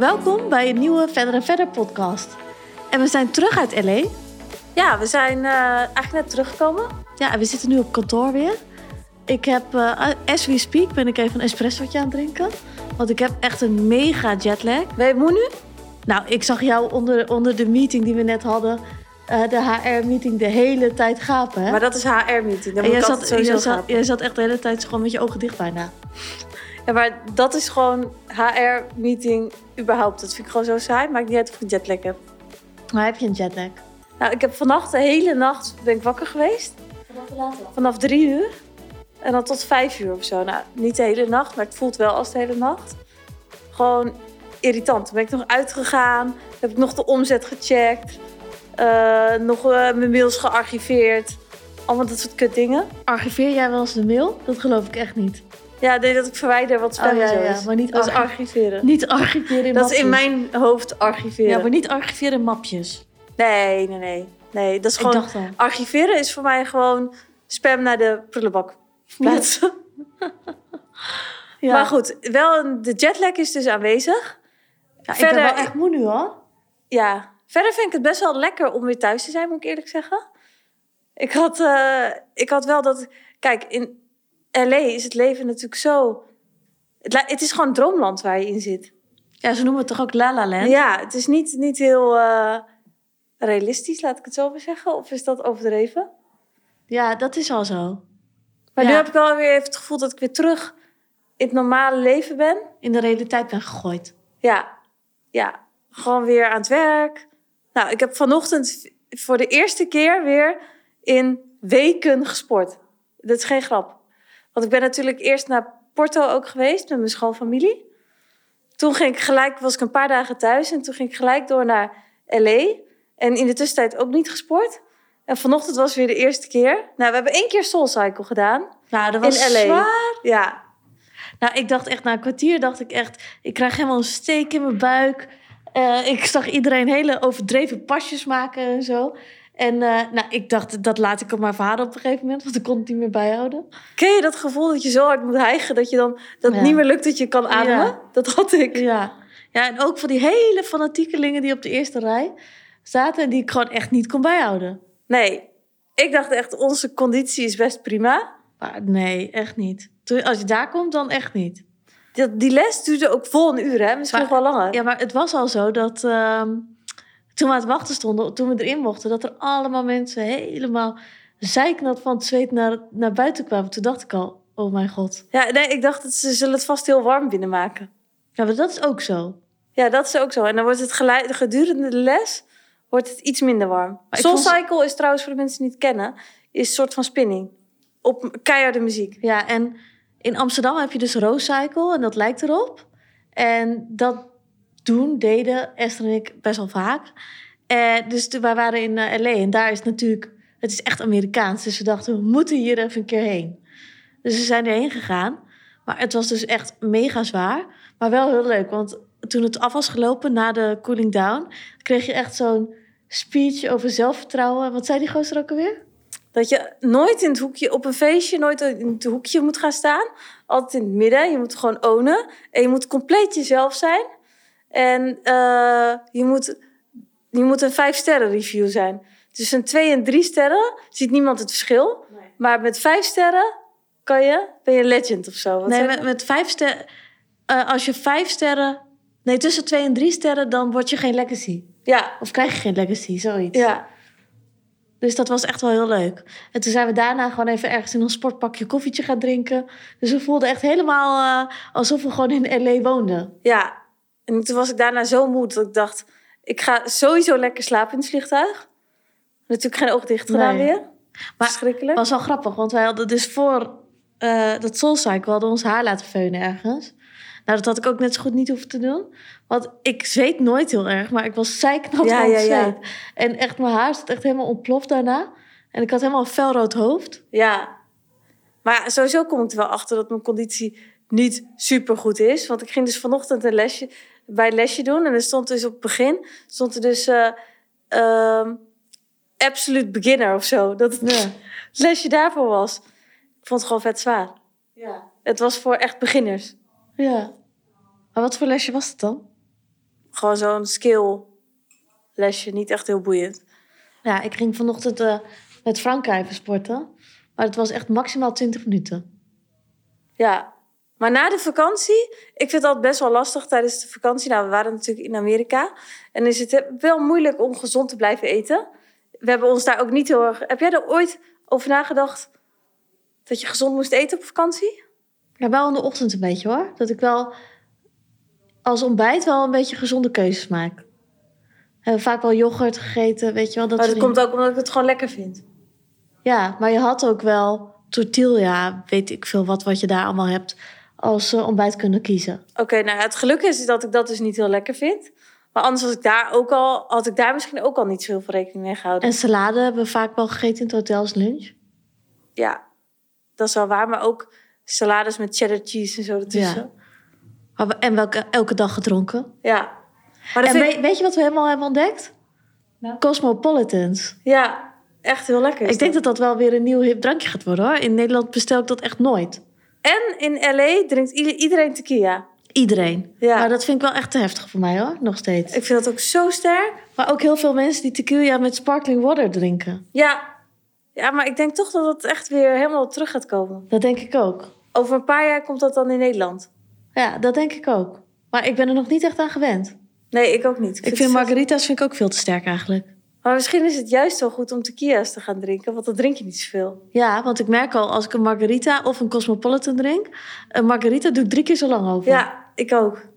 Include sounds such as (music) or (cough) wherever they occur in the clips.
Welkom bij een nieuwe Verder en Verder podcast. En we zijn terug uit LA. Ja, we zijn eh, eigenlijk net teruggekomen. Ja, we zitten nu op kantoor weer. Ik heb, eh, as we speak, ben ik even een espressootje aan het drinken. Want ik heb echt een mega jetlag. Ben je moe nu? Nou, ik zag jou onder, onder de meeting die we net hadden, eh, de HR-meeting, de hele tijd gapen. Hè? Maar dat is HR-meeting. Dan en moet jij zat, jij, zat, jij zat echt de hele tijd gewoon met je ogen dicht bijna. Ja, maar dat is gewoon HR-meeting überhaupt. Dat vind ik gewoon zo saai. Maakt niet uit of ik jetlag heb. Maar heb je een jetlag? Nou, ik heb vannacht de hele nacht ben ik wakker geweest. Vanaf drie uur. En dan tot vijf uur of zo. Nou, niet de hele nacht, maar het voelt wel als de hele nacht. Gewoon irritant. Toen ben ik nog uitgegaan. Heb ik nog de omzet gecheckt. eh, nog eh, mijn mails gearchiveerd. Allemaal dat soort kut dingen. Archiveer jij wel eens de mail? Dat geloof ik echt niet. Ja, nee, dat ik verwijder wat spam Oh, ja, ja, maar niet dat archi- archiveren. Niet archiveren in Dat is in mijn hoofd archiveren. Ja, maar niet archiveren in mapjes. Nee, nee, nee. Nee, dat is gewoon... Archiveren is voor mij gewoon spam naar de prullenbak plaatsen. (laughs) Ja. Maar goed, wel de jetlag is dus aanwezig. Ja, ik ben wel echt moe nu hoor. Ja, verder vind ik het best wel lekker om weer thuis te zijn, moet ik eerlijk zeggen. Ik had, eh, ik had wel dat... Kijk, in L.A. is het leven natuurlijk zo... Het, het is gewoon droomland waar je in zit. Ja, ze noemen het toch ook La La Land? Ja, het is niet, niet heel eh, realistisch, laat ik het zo maar zeggen. Of is dat overdreven? Ja, dat is al zo. Maar Ja. nu heb ik wel weer even het gevoel dat ik weer terug in het normale leven ben. In de realiteit ben gegooid. Ja, ja. Gewoon weer aan het werk. Nou, ik heb vanochtend voor de eerste keer weer in weken gesport. Dat is geen grap. Want ik ben natuurlijk eerst naar Porto ook geweest met mijn schoonfamilie. Toen ging ik gelijk, was ik een paar dagen thuis en toen ging ik gelijk door naar LA. En in de tussentijd ook niet gesport. En vanochtend was weer de eerste keer. Nou, we hebben één keer Soul Cycle gedaan. Nou, dat was In LA. zwaar. Ja, Nou, ik dacht echt, na een kwartier dacht ik echt... Ik krijg helemaal een steek in mijn buik. Eh, ik zag iedereen hele overdreven pasjes maken en zo. En eh, nou, ik dacht, dat laat ik op mijn vader op een gegeven moment. Want ik kon het niet meer bijhouden. Ken je dat gevoel dat je zo hard moet hijgen dat je dan dat Ja. niet meer lukt dat je kan ademen? Ja. Dat had ik. Ja. ja, en ook van die hele fanatiekelingen die op de eerste rij zaten... en die ik gewoon echt niet kon bijhouden. Nee, ik dacht echt onze conditie is best prima. Maar nee, echt niet. Als je daar komt, dan echt niet. Die, die les duurde ook vol een uur, hè? Misschien Maar- nog wel langer. Ja, maar het was al zo dat ehm, toen we aan het wachten stonden, toen we erin mochten, dat er allemaal mensen helemaal zeiknat van het zweet naar, naar buiten kwamen. Toen dacht ik al, oh mijn god. Ja, nee, ik dacht dat ze zullen het vast heel warm binnenmaken. Ja, maar dat is ook zo. Ja, dat is ook zo. En dan wordt het geleid, gedurende de les wordt het iets minder warm. Soul vond- Cycle is trouwens, voor de mensen die het niet kennen, is een soort van spinning. Op keiharde muziek. Ja, en in Amsterdam heb je dus Rose Cycle en dat lijkt erop. En dat doen, deden Esther en ik best wel vaak. En dus toen- wij waren in eh, LA en daar is natuurlijk, het is echt Amerikaans. Dus we dachten, we moeten hier even een keer heen. Dus we zijn erheen gegaan. Maar het was dus echt mega zwaar. Maar wel heel leuk, want toen het af was gelopen na de cooling down, kreeg je echt zo'n speech over zelfvertrouwen. Wat zei die gozer ook alweer? Dat je nooit in het hoekje, op een feestje, nooit in het hoekje moet gaan staan. Altijd in het midden. Je moet gewoon ownen. En je moet compleet jezelf zijn. En eh, je, moet, je moet een vijf sterren review zijn. Tussen twee en drie sterren ziet niemand het verschil. Maar met vijf sterren kan je, ben je een legend of zo. Wat nee, met, met vijf sterren. als je vijf sterren. Nee, tussen twee en drie sterren, dan word je geen legacy. Ja, Of krijg je geen legacy, zoiets. ja. Dus dat was echt wel heel leuk. En toen zijn we daarna gewoon even ergens in ons sportpakje koffietje gaan drinken. Dus we voelden echt helemaal eh, alsof we gewoon in LA woonden. ja. En toen was ik daarna zo moe dat ik dacht... Ik ga sowieso lekker slapen in het vliegtuig. Natuurlijk geen oog dicht gedaan Nee. weer. Maar Verschrikkelijk. Het was wel grappig, want wij hadden dus voor eh, dat Soul Cycle hadden ons haar laten feunen ergens. Nou, dat had ik ook net zo goed niet hoeven te doen. Want ik zweet nooit heel erg, maar ik was zeiknat Ja, van het ja, ja. En echt, mijn haar zat echt helemaal ontploft daarna. En ik had helemaal een felrood hoofd. Ja. Maar sowieso kom ik er wel achter dat mijn conditie niet super goed is. Want ik ging dus vanochtend een lesje bij lesje doen. En er stond dus op het begin stond er dus eh ehm, absolute beginner of zo. Dat het (laughs) lesje daarvoor was. Ik vond het gewoon vet zwaar. Ja. Het was voor echt beginners. ja. Maar wat voor lesje was het dan? Gewoon zo'n skill lesje, niet echt heel boeiend. Ja, ik ging vanochtend eh, met Franka even sporten. Maar het was echt maximaal 20 minuten. Ja, maar na de vakantie, ik vind altijd best wel lastig tijdens de vakantie. Nou, we waren natuurlijk in Amerika. En is het wel moeilijk om gezond te blijven eten. We hebben ons daar ook niet heel erg... Heb jij er ooit over nagedacht dat je gezond moest eten op vakantie? Ja, wel in de ochtend een beetje hoor. Dat ik wel als ontbijt wel een beetje gezonde keuzes maak. We hebben vaak wel yoghurt gegeten, weet je wel. Dat maar dat soort komt ook omdat ik het gewoon lekker vind. Ja, maar je had ook wel tortilla, weet ik veel wat, wat je daar allemaal hebt, als ontbijt kunnen kiezen. Oké, nou het geluk is dat ik dat dus niet heel lekker vind. Maar anders was ik daar ook al, had ik daar misschien ook al niet zo heel veel rekening mee gehouden. En salade hebben we vaak wel gegeten in het hotel als lunch. Ja, dat is wel waar. Maar ook salades met cheddar cheese en zo ertussen. Ja. En welke, elke dag gedronken. Ja. Maar en weet, weet, je wat we helemaal hebben ontdekt? Nou. Cosmopolitans. Ja, echt heel lekker. Ik denk dat dat wel weer een nieuw hip drankje gaat worden hoor. In Nederland bestel ik dat echt nooit. En in LA drinkt iedereen tequila. Iedereen. Ja. Maar dat vind ik wel echt te heftig voor mij hoor, nog steeds. Ik vind dat ook zo sterk. Maar ook heel veel mensen die tequila met sparkling water drinken. Ja. Ja, maar ik denk toch dat het echt weer helemaal terug gaat komen. Dat denk ik ook. Over een paar jaar komt dat dan in Nederland. Ja, dat denk ik ook. Maar ik ben er nog niet echt aan gewend. Nee, ik ook niet. Ik, ik vind margarita's vind ik ook veel te sterk eigenlijk. Maar misschien is het juist wel goed om tequila's te gaan drinken, want dan drink je niet zoveel. Ja, want ik merk al als ik een margarita of een cosmopolitan drink, een margarita doe ik drie keer zo lang over. Ja, ik ook.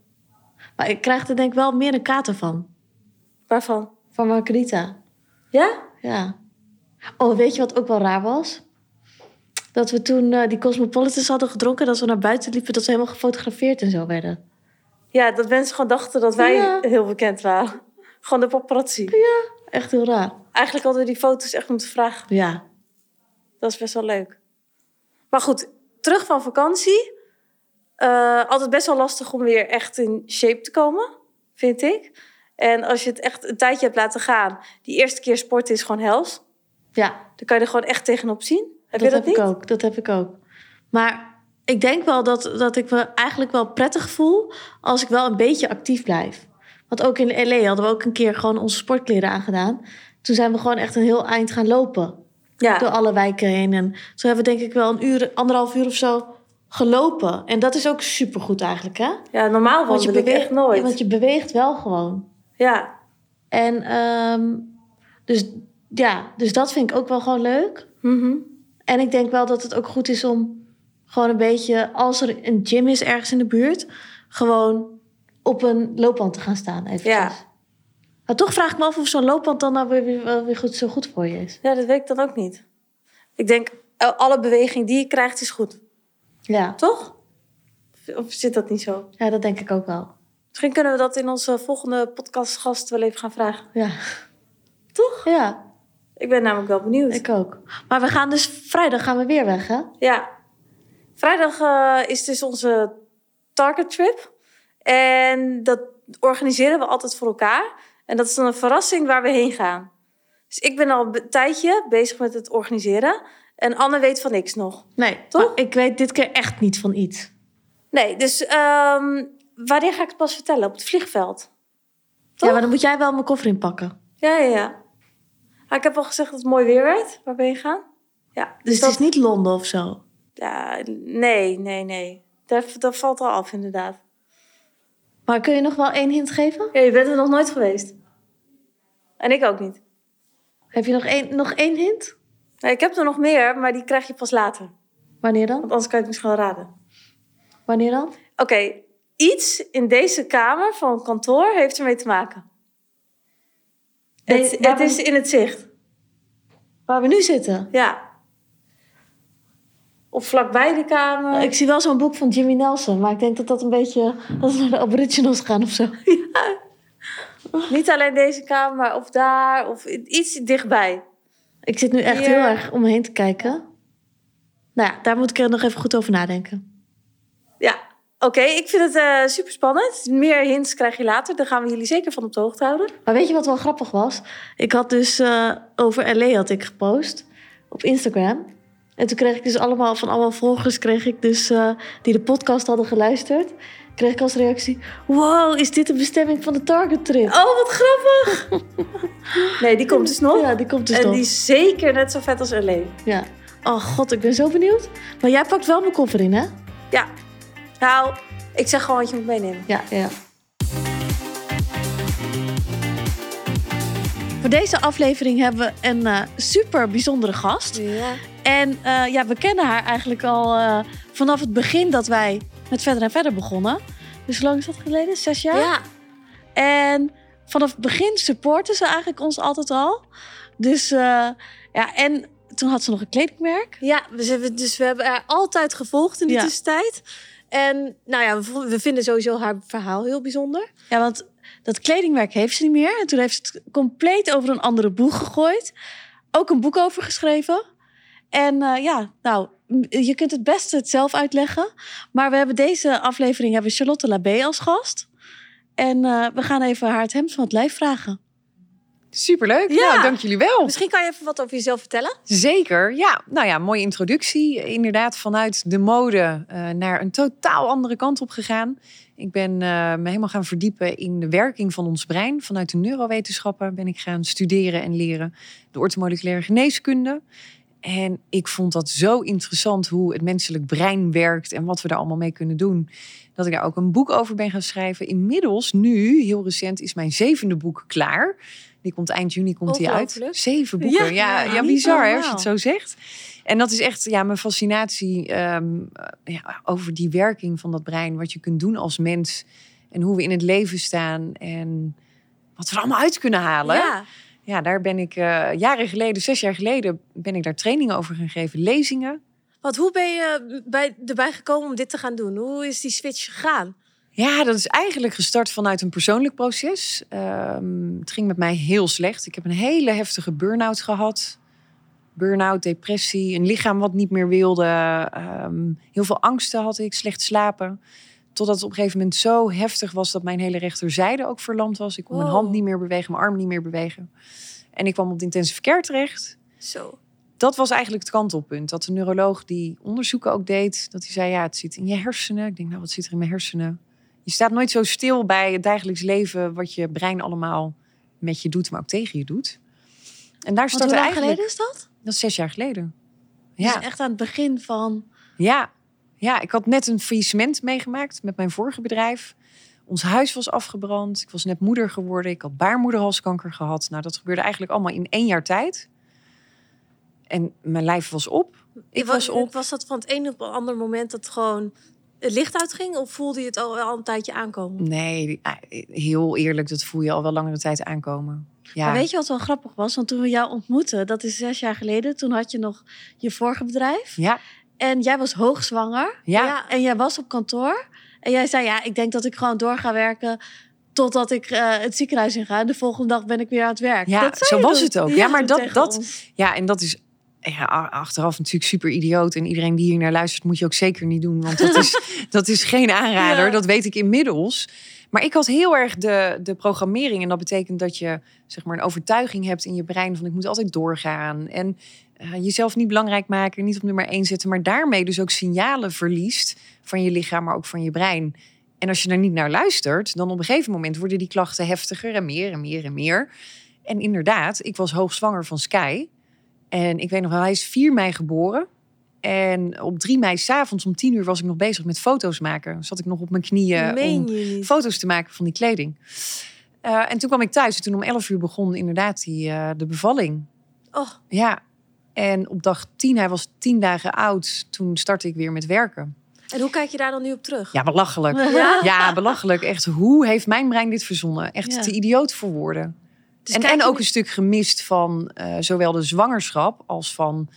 Maar ik krijg er denk ik wel meer een kater van. Waarvan? Van margarita. Ja? Ja. Oh, weet je wat ook wel raar was? Dat we toen uh, die Cosmopolitans hadden gedronken, dat we naar buiten liepen, dat we helemaal gefotografeerd en zo werden. Ja, dat mensen gewoon dachten dat wij ja. heel bekend waren. Gewoon de paparazzi. Ja, echt heel raar. Eigenlijk hadden we die foto's echt moeten vragen. Ja. Dat is best wel leuk. Maar goed, terug van vakantie. Uh, altijd best wel lastig om weer echt in shape te komen, vind ik. En als je het echt een tijdje hebt laten gaan, die eerste keer sporten is gewoon hels. Ja. Dan kan je er gewoon echt tegenop zien. Heb dat je dat heb niet? ik ook. Dat heb ik ook. Maar ik denk wel dat, dat ik me eigenlijk wel prettig voel als ik wel een beetje actief blijf. Want ook in LA hadden we ook een keer gewoon onze sportkleren aangedaan. Toen zijn we gewoon echt een heel eind gaan lopen. Ja. Door alle wijken heen. En zo hebben we denk ik wel een uur, anderhalf uur of zo gelopen. En dat is ook supergoed eigenlijk, hè? Ja, normaal Want je beweegt echt nooit. Want je beweegt wel gewoon. Ja, En ehm, dus ja, dus dat vind ik ook wel gewoon leuk. Mhm. En ik denk wel dat het ook goed is om gewoon een beetje, als er een gym is ergens in de buurt, gewoon op een loopband te gaan staan. Eventjes. Ja. Maar toch vraag ik me af of zo'n loopband dan nou weer, weer, weer goed, zo goed voor je is. ja, dat weet ik dan ook niet. Ik denk, alle beweging die je krijgt is goed. Ja, Toch? Of- Of zit dat niet zo? ja dat denk ik ook wel. Misschien kunnen we dat in onze volgende podcastgast wel even gaan vragen. Ja, Toch? ja Ik ben namelijk wel benieuwd. ik ook. Maar we gaan dus vrijdag gaan we weer weg, hè? Ja. Vrijdag eh, is dus onze target trip. En dat organiseren we altijd voor elkaar. En dat is dan een verrassing waar we heen gaan. Dus ik ben al een tijdje bezig met het organiseren. En Anne weet van niks nog. Nee, Toch? ik weet dit keer echt niet van iets. Nee, dus ehm, wanneer ga ik het pas vertellen? Op het vliegveld. Toch? Ja, maar dan moet jij wel mijn koffer inpakken. Ja, ja, ja. Ah, ik heb al gezegd dat het mooi weer werd. Waar ben je gaan? Ja, Dus dat... het is niet Londen of zo. Ja, nee, nee, nee. Dat, dat valt al af, inderdaad. Maar kun je nog wel één hint geven? Ja, je bent er nog nooit geweest. En ik ook niet. Heb je nog één, nog één hint? Ik heb er nog meer, maar die krijg je pas later. Wanneer dan? Want anders kan je het misschien wel raden. Wanneer dan? Oké, iets in deze kamer van het kantoor heeft ermee te maken. Nee, Het, het we- is in het zicht. Waar we nu zitten. Ja. Of vlakbij de kamer. Ik zie wel zo'n boek van Jimmy Nelson, maar ik denk dat dat een beetje dat we naar de Aboriginals gaan of zo. (laughs) Niet alleen deze kamer, maar of daar, of iets dichtbij. Ik zit nu echt heel erg om me heen te kijken. Nou ja, daar moet ik er nog even goed over nadenken. Ja, oké. ik vind het eh super spannend. Meer hints krijg je later. Daar gaan we jullie zeker van op de hoogte houden. Maar weet je wat wel grappig was? Ik had dus eh, over LA had ik gepost op Instagram. En toen kreeg ik dus allemaal van allemaal volgers, kreeg ik dus, eh, die de podcast hadden geluisterd, kreeg ik als reactie: Wow, is dit de bestemming van de Target Trip? Oh, wat grappig! (laughs) nee, die komt dus nog. Ja, die komt dus en nog. die is zeker net zo vet als LA. Ja. Oh god, ik ben zo benieuwd. Maar jij pakt wel mijn koffer in, hè? Ja. Nou, ik zeg gewoon wat je moet meenemen. Ja, ja. Voor deze aflevering hebben we een eh, super bijzondere gast. Ja. En eh, ja, we kennen haar eigenlijk al eh, vanaf het begin dat wij met Verder en Verder begonnen. Dus hoe lang is dat geleden? Zes jaar? Ja. En vanaf het begin supporten ze eigenlijk ons altijd al. Dus eh, ja, en toen had ze nog een kledingmerk. Ja, dus we, hebben, dus we hebben haar altijd gevolgd in die Ja. tussentijd. En nou ja, we vinden sowieso haar verhaal heel bijzonder. Ja, want dat kledingmerk heeft ze niet meer. En toen heeft ze het compleet over een andere boeg gegooid. Ook een boek over geschreven. En eh, ja, nou, je kunt het beste het zelf uitleggen. Maar we hebben deze aflevering hebben we Charlotte Labé als gast. En eh, we gaan even haar het hemd van het lijf vragen. Superleuk. Ja. Nou, dank jullie wel. Misschien kan je even wat over jezelf vertellen. Zeker. Ja, nou ja, mooie introductie. Inderdaad, vanuit de mode eh, naar een totaal andere kant op gegaan. Ik ben me helemaal gaan verdiepen in de werking van ons brein. Vanuit de neurowetenschappen ben ik gaan studeren en leren de orthomoleculaire geneeskunde. En ik vond dat zo interessant hoe het menselijk brein werkt en wat we daar allemaal mee kunnen doen. Dat ik daar ook een boek over ben gaan schrijven. Inmiddels, nu, heel recent, is mijn zevende boek klaar. Die komt eind juni komt die uit. Zeven boeken. Ja, Ja, bizar hè, als je het zo zegt. En dat is echt ja, mijn fascinatie ehm, eh, ja, over die werking van dat brein. Wat je kunt doen als mens. En hoe we in het leven staan. En wat we er allemaal uit kunnen halen. Ja. Ja, daar ben ik eh, jaren geleden, zes jaar geleden, ben ik daar trainingen over gaan geven. Lezingen. Want hoe ben je bij, erbij gekomen om dit te gaan doen? Hoe is die switch gegaan? Ja, dat is eigenlijk gestart vanuit een persoonlijk proces. Ehm, het ging met mij heel slecht. Ik heb een hele heftige burn-out gehad. Burn-out, depressie, een lichaam wat niet meer wilde. ehm, heel veel angsten had ik, slecht slapen. Totdat het op een gegeven moment zo heftig was dat mijn hele rechterzijde ook verlamd was. Ik kon mijn hand niet meer bewegen, mijn arm niet meer bewegen. En ik kwam op de intensive care terecht. Zo. Dat was eigenlijk het kantelpunt. Dat de neuroloog die onderzoeken ook deed, dat hij zei: Ja, het zit in je hersenen. Ik denk, nou, wat zit er in mijn hersenen? Je staat nooit zo stil bij het dagelijks leven, wat je brein allemaal met je doet, maar ook tegen je doet. En daar startte hoe lang eigenlijk. geleden is dat? Dat is zes jaar geleden. Ja. Ja, Dus echt aan het begin van... ja, ja, ik had net een faillissement meegemaakt met mijn vorige bedrijf. Ons huis was afgebrand. Ik was net moeder geworden. Ik had baarmoederhalskanker gehad. Nou, dat gebeurde eigenlijk allemaal in één jaar tijd. En mijn lijf was op. Ik was op. Was dat van het een op het andere moment dat gewoon het licht uitging? Of voelde je het al, al een tijdje aankomen? Nee, ah, heel eerlijk, dat voel je al wel langere tijd aankomen. Ja, Maar weet je wat wel grappig was? Want toen we jou ontmoetten, dat is zes jaar geleden. Toen had je nog je vorige bedrijf. ja, En jij was hoogzwanger. ja, En jij was op kantoor. En jij zei, ja, ik denk dat ik gewoon door ga werken... totdat ik eh, het ziekenhuis in ga. En de volgende dag ben ik weer aan het werk. ja, Dat zo was het ook. Ja, maar dat, dat, ons. ja, en dat is ja, achteraf natuurlijk super idioot. En iedereen die hier naar luistert, moet je ook zeker niet doen. Want dat is, (laughs) dat is geen aanrader. Ja. Dat weet ik inmiddels. Maar ik had heel erg de, de programmering. En dat betekent dat je zeg maar, een overtuiging hebt in je brein van ik moet altijd doorgaan. En jezelf niet belangrijk maken, niet op nummer één zetten. Maar daarmee dus ook signalen verliest van je lichaam, maar ook van je brein. En als je daar niet naar luistert, dan op een gegeven moment worden die klachten heftiger en meer en meer en meer. En inderdaad, ik was hoogzwanger van Sky. En ik weet nog wel, hij is 4 mei geboren. En op 3 mei s'avonds om 10 uur was ik nog bezig met foto's maken. Zat ik nog op mijn knieën Meen om je foto's te maken van die kleding. Eh, en toen kwam ik thuis en toen om 11 uur begon inderdaad die, eh, de bevalling. Oh, Ja, en op dag 10, hij was 10 dagen oud, toen startte ik weer met werken. en hoe kijk je daar dan nu op terug? Ja, belachelijk. Ja? Ja, belachelijk. Echt, hoe heeft mijn brein dit verzonnen? Echt Ja. te idioot voor woorden. Dus en, en ook nu- een stuk gemist van eh, zowel de zwangerschap als van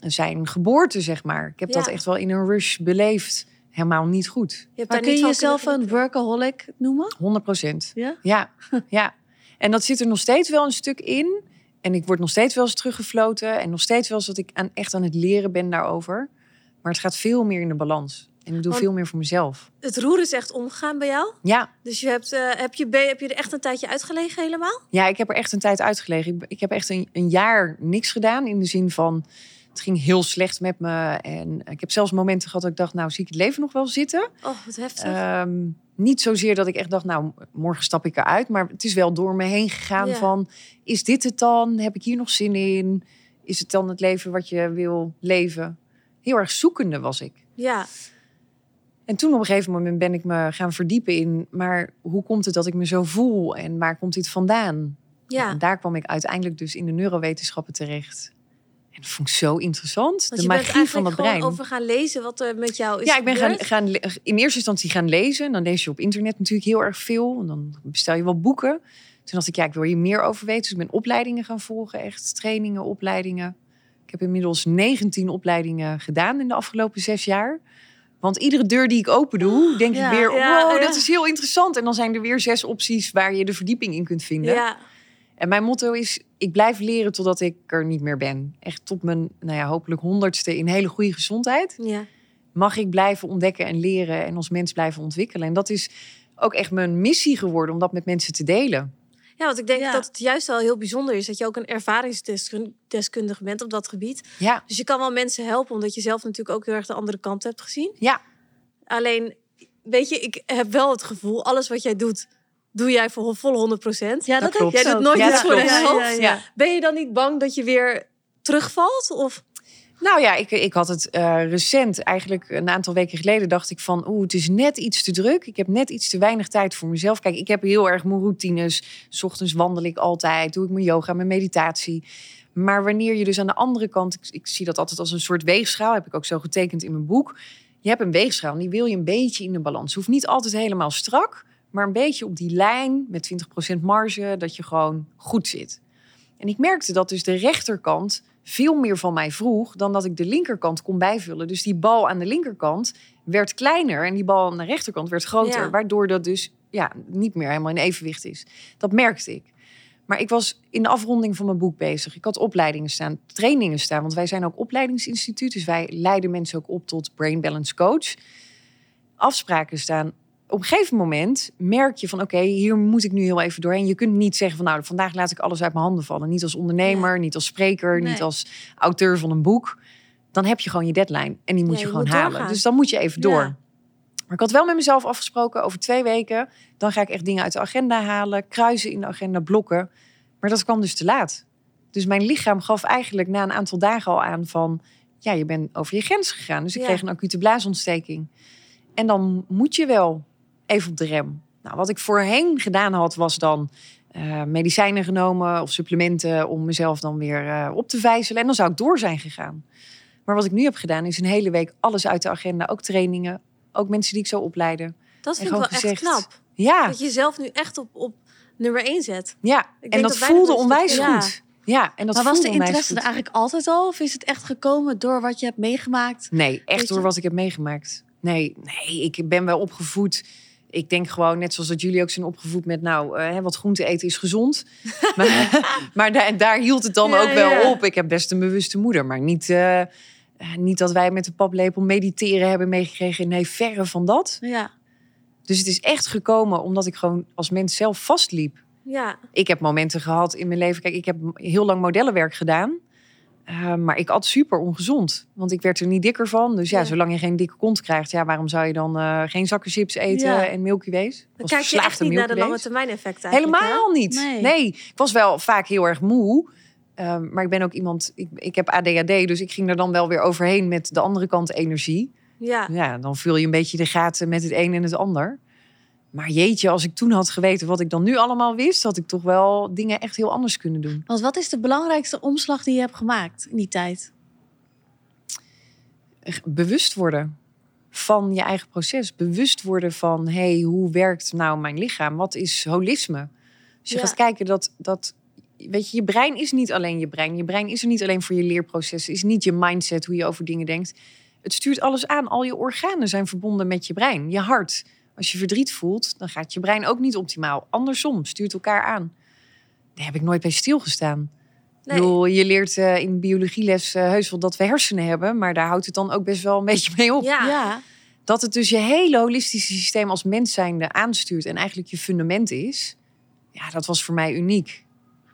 zijn geboorte, zeg maar. Ik heb dat echt wel in een rush beleefd. Helemaal niet goed. Je hebt Maar kun je jezelf een workaholic noemen? 100 procent. Ja? Ja, ja. En dat zit er nog steeds wel een stuk in. En ik word nog steeds wel eens teruggefloten. En nog steeds wel eens dat ik aan, echt aan het leren ben daarover. Maar het gaat veel meer in de balans. En ik doe Want- veel meer voor mezelf. Het roer is echt omgegaan bij jou. Ja, Dus je hebt, eh, heb, je- heb je er echt een tijdje uitgelegen helemaal? Ja, ik heb er echt een tijd uitgelegen. Ik, ik heb echt een, een jaar niks gedaan. In de zin van Het ging heel slecht met me. En ik heb zelfs momenten gehad dat ik dacht, nou zie ik het leven nog wel zitten. Oh, wat heftig. Ehm, niet zozeer dat ik echt dacht, nou, morgen stap ik eruit. Maar het is wel door me heen gegaan Ja. van, is dit het dan? Heb ik hier nog zin in? Is het dan het leven wat je wil leven? Heel erg zoekende was ik. ja, En toen op een gegeven moment ben ik me gaan verdiepen in, maar hoe komt het dat ik me zo voel? En waar komt dit vandaan? ja. En daar kwam ik uiteindelijk dus in de neurowetenschappen terecht. En dat vond ik zo interessant. Want de magie van het brein. over gaan lezen wat er met jou is Ja, ik ben gaan, gaan in eerste instantie gaan lezen. Dan lees je op internet natuurlijk heel erg veel. En dan bestel je wel boeken. Toen dacht ik, ja, ik wil hier meer over weten. Dus ik ben opleidingen gaan volgen. Echt trainingen, opleidingen. Ik heb inmiddels 19 opleidingen gedaan in de afgelopen zes jaar. Want iedere deur die ik open doe, denk Ja, ik weer... ja, wow, ja. dat is heel interessant. En dan zijn er weer zes opties waar je de verdieping in kunt vinden. Ja, En mijn motto is, ik blijf leren totdat ik er niet meer ben. Echt tot mijn, nou ja, hopelijk honderdste in hele goede gezondheid ja. mag ik blijven ontdekken en leren en als mens blijven ontwikkelen. En dat is ook echt mijn missie geworden om dat met mensen te delen. ja, want ik denk Ja. dat het juist wel heel bijzonder is dat je ook een ervaringsdeskundige bent op dat gebied. Ja, Dus je kan wel mensen helpen, omdat je zelf natuurlijk ook heel erg de andere kant hebt gezien. ja, Alleen, weet je, ik heb wel het gevoel, alles wat jij doet, doe jij voor vol 100 procent. Ja, Dat dat, Jij doet ook. nooit iets voor de helft. Ja. Ben je dan niet bang dat je weer terugvalt? Of Nou ja, ik, ik had het eh, recent, eigenlijk een aantal weken geleden, dacht ik van, oeh, het is net iets te druk. Ik heb net iets te weinig tijd voor mezelf. Kijk, ik heb heel erg mijn routines. 's ochtends wandel ik altijd, doe ik mijn yoga, mijn meditatie. Maar wanneer je dus aan de andere kant, ik, ik zie dat altijd als een soort weegschaal, heb ik ook zo getekend in mijn boek. Je hebt een weegschaal en die wil je een beetje in de balans. Hoeft niet altijd helemaal strak, maar een beetje op die lijn met 20% marge, dat je gewoon goed zit. En ik merkte dat dus de rechterkant veel meer van mij vroeg dan dat ik de linkerkant kon bijvullen. Dus die bal aan de linkerkant werd kleiner en die bal aan de rechterkant werd groter. Ja. Waardoor dat dus ja, niet meer helemaal in evenwicht is. Dat merkte ik. Maar ik was in de afronding van mijn boek bezig. Ik had opleidingen staan, trainingen staan. Want wij zijn ook opleidingsinstituut. Dus wij leiden mensen ook op tot Brain Balance Coach. Afspraken staan. Op een gegeven moment merk je van oké, hier moet ik nu heel even doorheen. Je kunt niet zeggen van nou, vandaag laat ik alles uit mijn handen vallen. Niet als ondernemer, niet als spreker, Nee. niet als auteur van een boek. Dan heb je gewoon je deadline en die moet Ja, je je gewoon moet halen. doorgaan. Dus dan moet je even door. Ja. Maar ik had wel met mezelf afgesproken over twee weken. Dan ga ik echt dingen uit de agenda halen, kruisen in de agenda, blokken. Maar dat kwam dus te laat. Dus mijn lichaam gaf eigenlijk na een aantal dagen al aan van... ja, je bent over je grens gegaan. Dus ik Ja. kreeg een acute blaasontsteking. En dan moet je wel even op de rem. Nou, wat ik voorheen gedaan had, was dan eh, medicijnen genomen of supplementen... om mezelf dan weer eh, op te vijzelen. En dan zou ik door zijn gegaan. Maar wat ik nu heb gedaan, is een hele week alles uit de agenda. Ook trainingen, ook mensen die ik zou opleiden. dat vind ik wel echt knap. Ja, Dat je jezelf nu echt op, op nummer 1 zet. ja. Ik en denk dat, dat voelde dat onwijs goed. Ja, en dat maar was de interesse goed. er eigenlijk altijd al? Of is het echt gekomen door wat je hebt meegemaakt? Nee, echt Weet door je? wat ik heb meegemaakt. Nee, nee, ik ben wel opgevoed. Ik denk gewoon, net zoals dat jullie ook zijn opgevoed met... nou, eh, wat groente eten is gezond. (laughs) maar maar daar, daar hield het dan Ja, ook wel ja. op. Ik heb best een bewuste moeder. Maar niet, eh, eh, niet dat wij met de paplepel mediteren hebben meegekregen. Nee, verre van dat. Ja. Dus het is echt gekomen omdat ik gewoon als mens zelf vastliep. Ja, Ik heb momenten gehad in mijn leven. Kijk, ik heb heel lang modellenwerk gedaan. Eh, maar ik at super ongezond. Want ik werd er niet dikker van. Dus ja, Ja. zolang je geen dikke kont krijgt, ja, waarom zou je dan eh, geen zakken chips eten Ja. en Milky Ways? Dan kijk je echt niet naar de lange termijn effecten hè? Helemaal niet. Nee. Nee. ik was wel vaak heel erg moe. Eh, maar ik ben ook iemand, ik, ik heb ADHD, dus ik ging er dan wel weer overheen met de andere kant energie. Ja, Ja, dan vul je een beetje de gaten met het een en het ander. Maar jeetje, als ik toen had geweten wat ik dan nu allemaal wist, had ik toch wel dingen echt heel anders kunnen doen. Want wat is de belangrijkste omslag die je hebt gemaakt in die tijd? Bewust worden van je eigen proces. Bewust worden van, hey, hoe werkt nou mijn lichaam? Wat is holisme? Als je Ja. gaat kijken dat, dat, weet je, je brein is niet alleen je brein. Je brein is er niet alleen voor je leerproces. Is niet je mindset, hoe je over dingen denkt. Het stuurt alles aan. Al je organen zijn verbonden met je brein. Je hart. Als je verdriet voelt, dan gaat je brein ook niet optimaal. Andersom, stuurt elkaar aan. Daar heb ik nooit bij stilgestaan. nee. Bedoel, je leert eh, in biologieles eh, heus wel dat we hersenen hebben, maar daar houdt het dan ook best wel een (laughs) beetje mee op. Ja. Ja. Dat het dus je hele holistische systeem als mens zijnde aanstuurt en eigenlijk je fundament is. Ja, dat was voor mij uniek.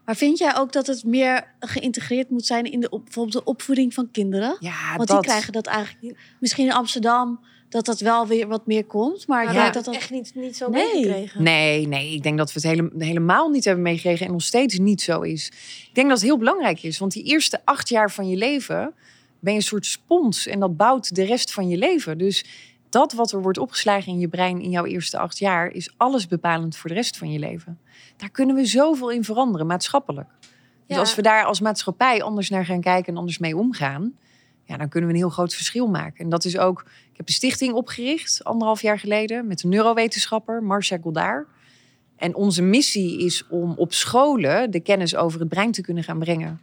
Maar vind jij ook dat het meer geïntegreerd moet zijn in de op, bijvoorbeeld de opvoeding van kinderen? Ja, Want dat, die krijgen dat eigenlijk niet. Misschien in Amsterdam dat dat wel weer wat meer komt. Maar ik Ja. denk dat dat dat... echt niet, niet zo Nee. meegekregen. Nee, nee, ik denk dat we het hele, helemaal niet hebben meegekregen en nog steeds niet zo is. Ik denk dat het heel belangrijk is, want die eerste acht jaar van je leven ben je een soort spons en dat bouwt de rest van je leven. Dus dat wat er wordt opgeslagen in je brein in jouw eerste acht jaar is alles bepalend voor de rest van je leven. Daar kunnen we zoveel in veranderen, maatschappelijk. Dus Ja. als we daar als maatschappij anders naar gaan kijken en anders mee omgaan, ja, dan kunnen we een heel groot verschil maken. En dat is ook, ik heb een stichting opgericht anderhalf jaar geleden met een neurowetenschapper, Marcia Goddard. En onze missie is om op scholen de kennis over het brein te kunnen gaan brengen.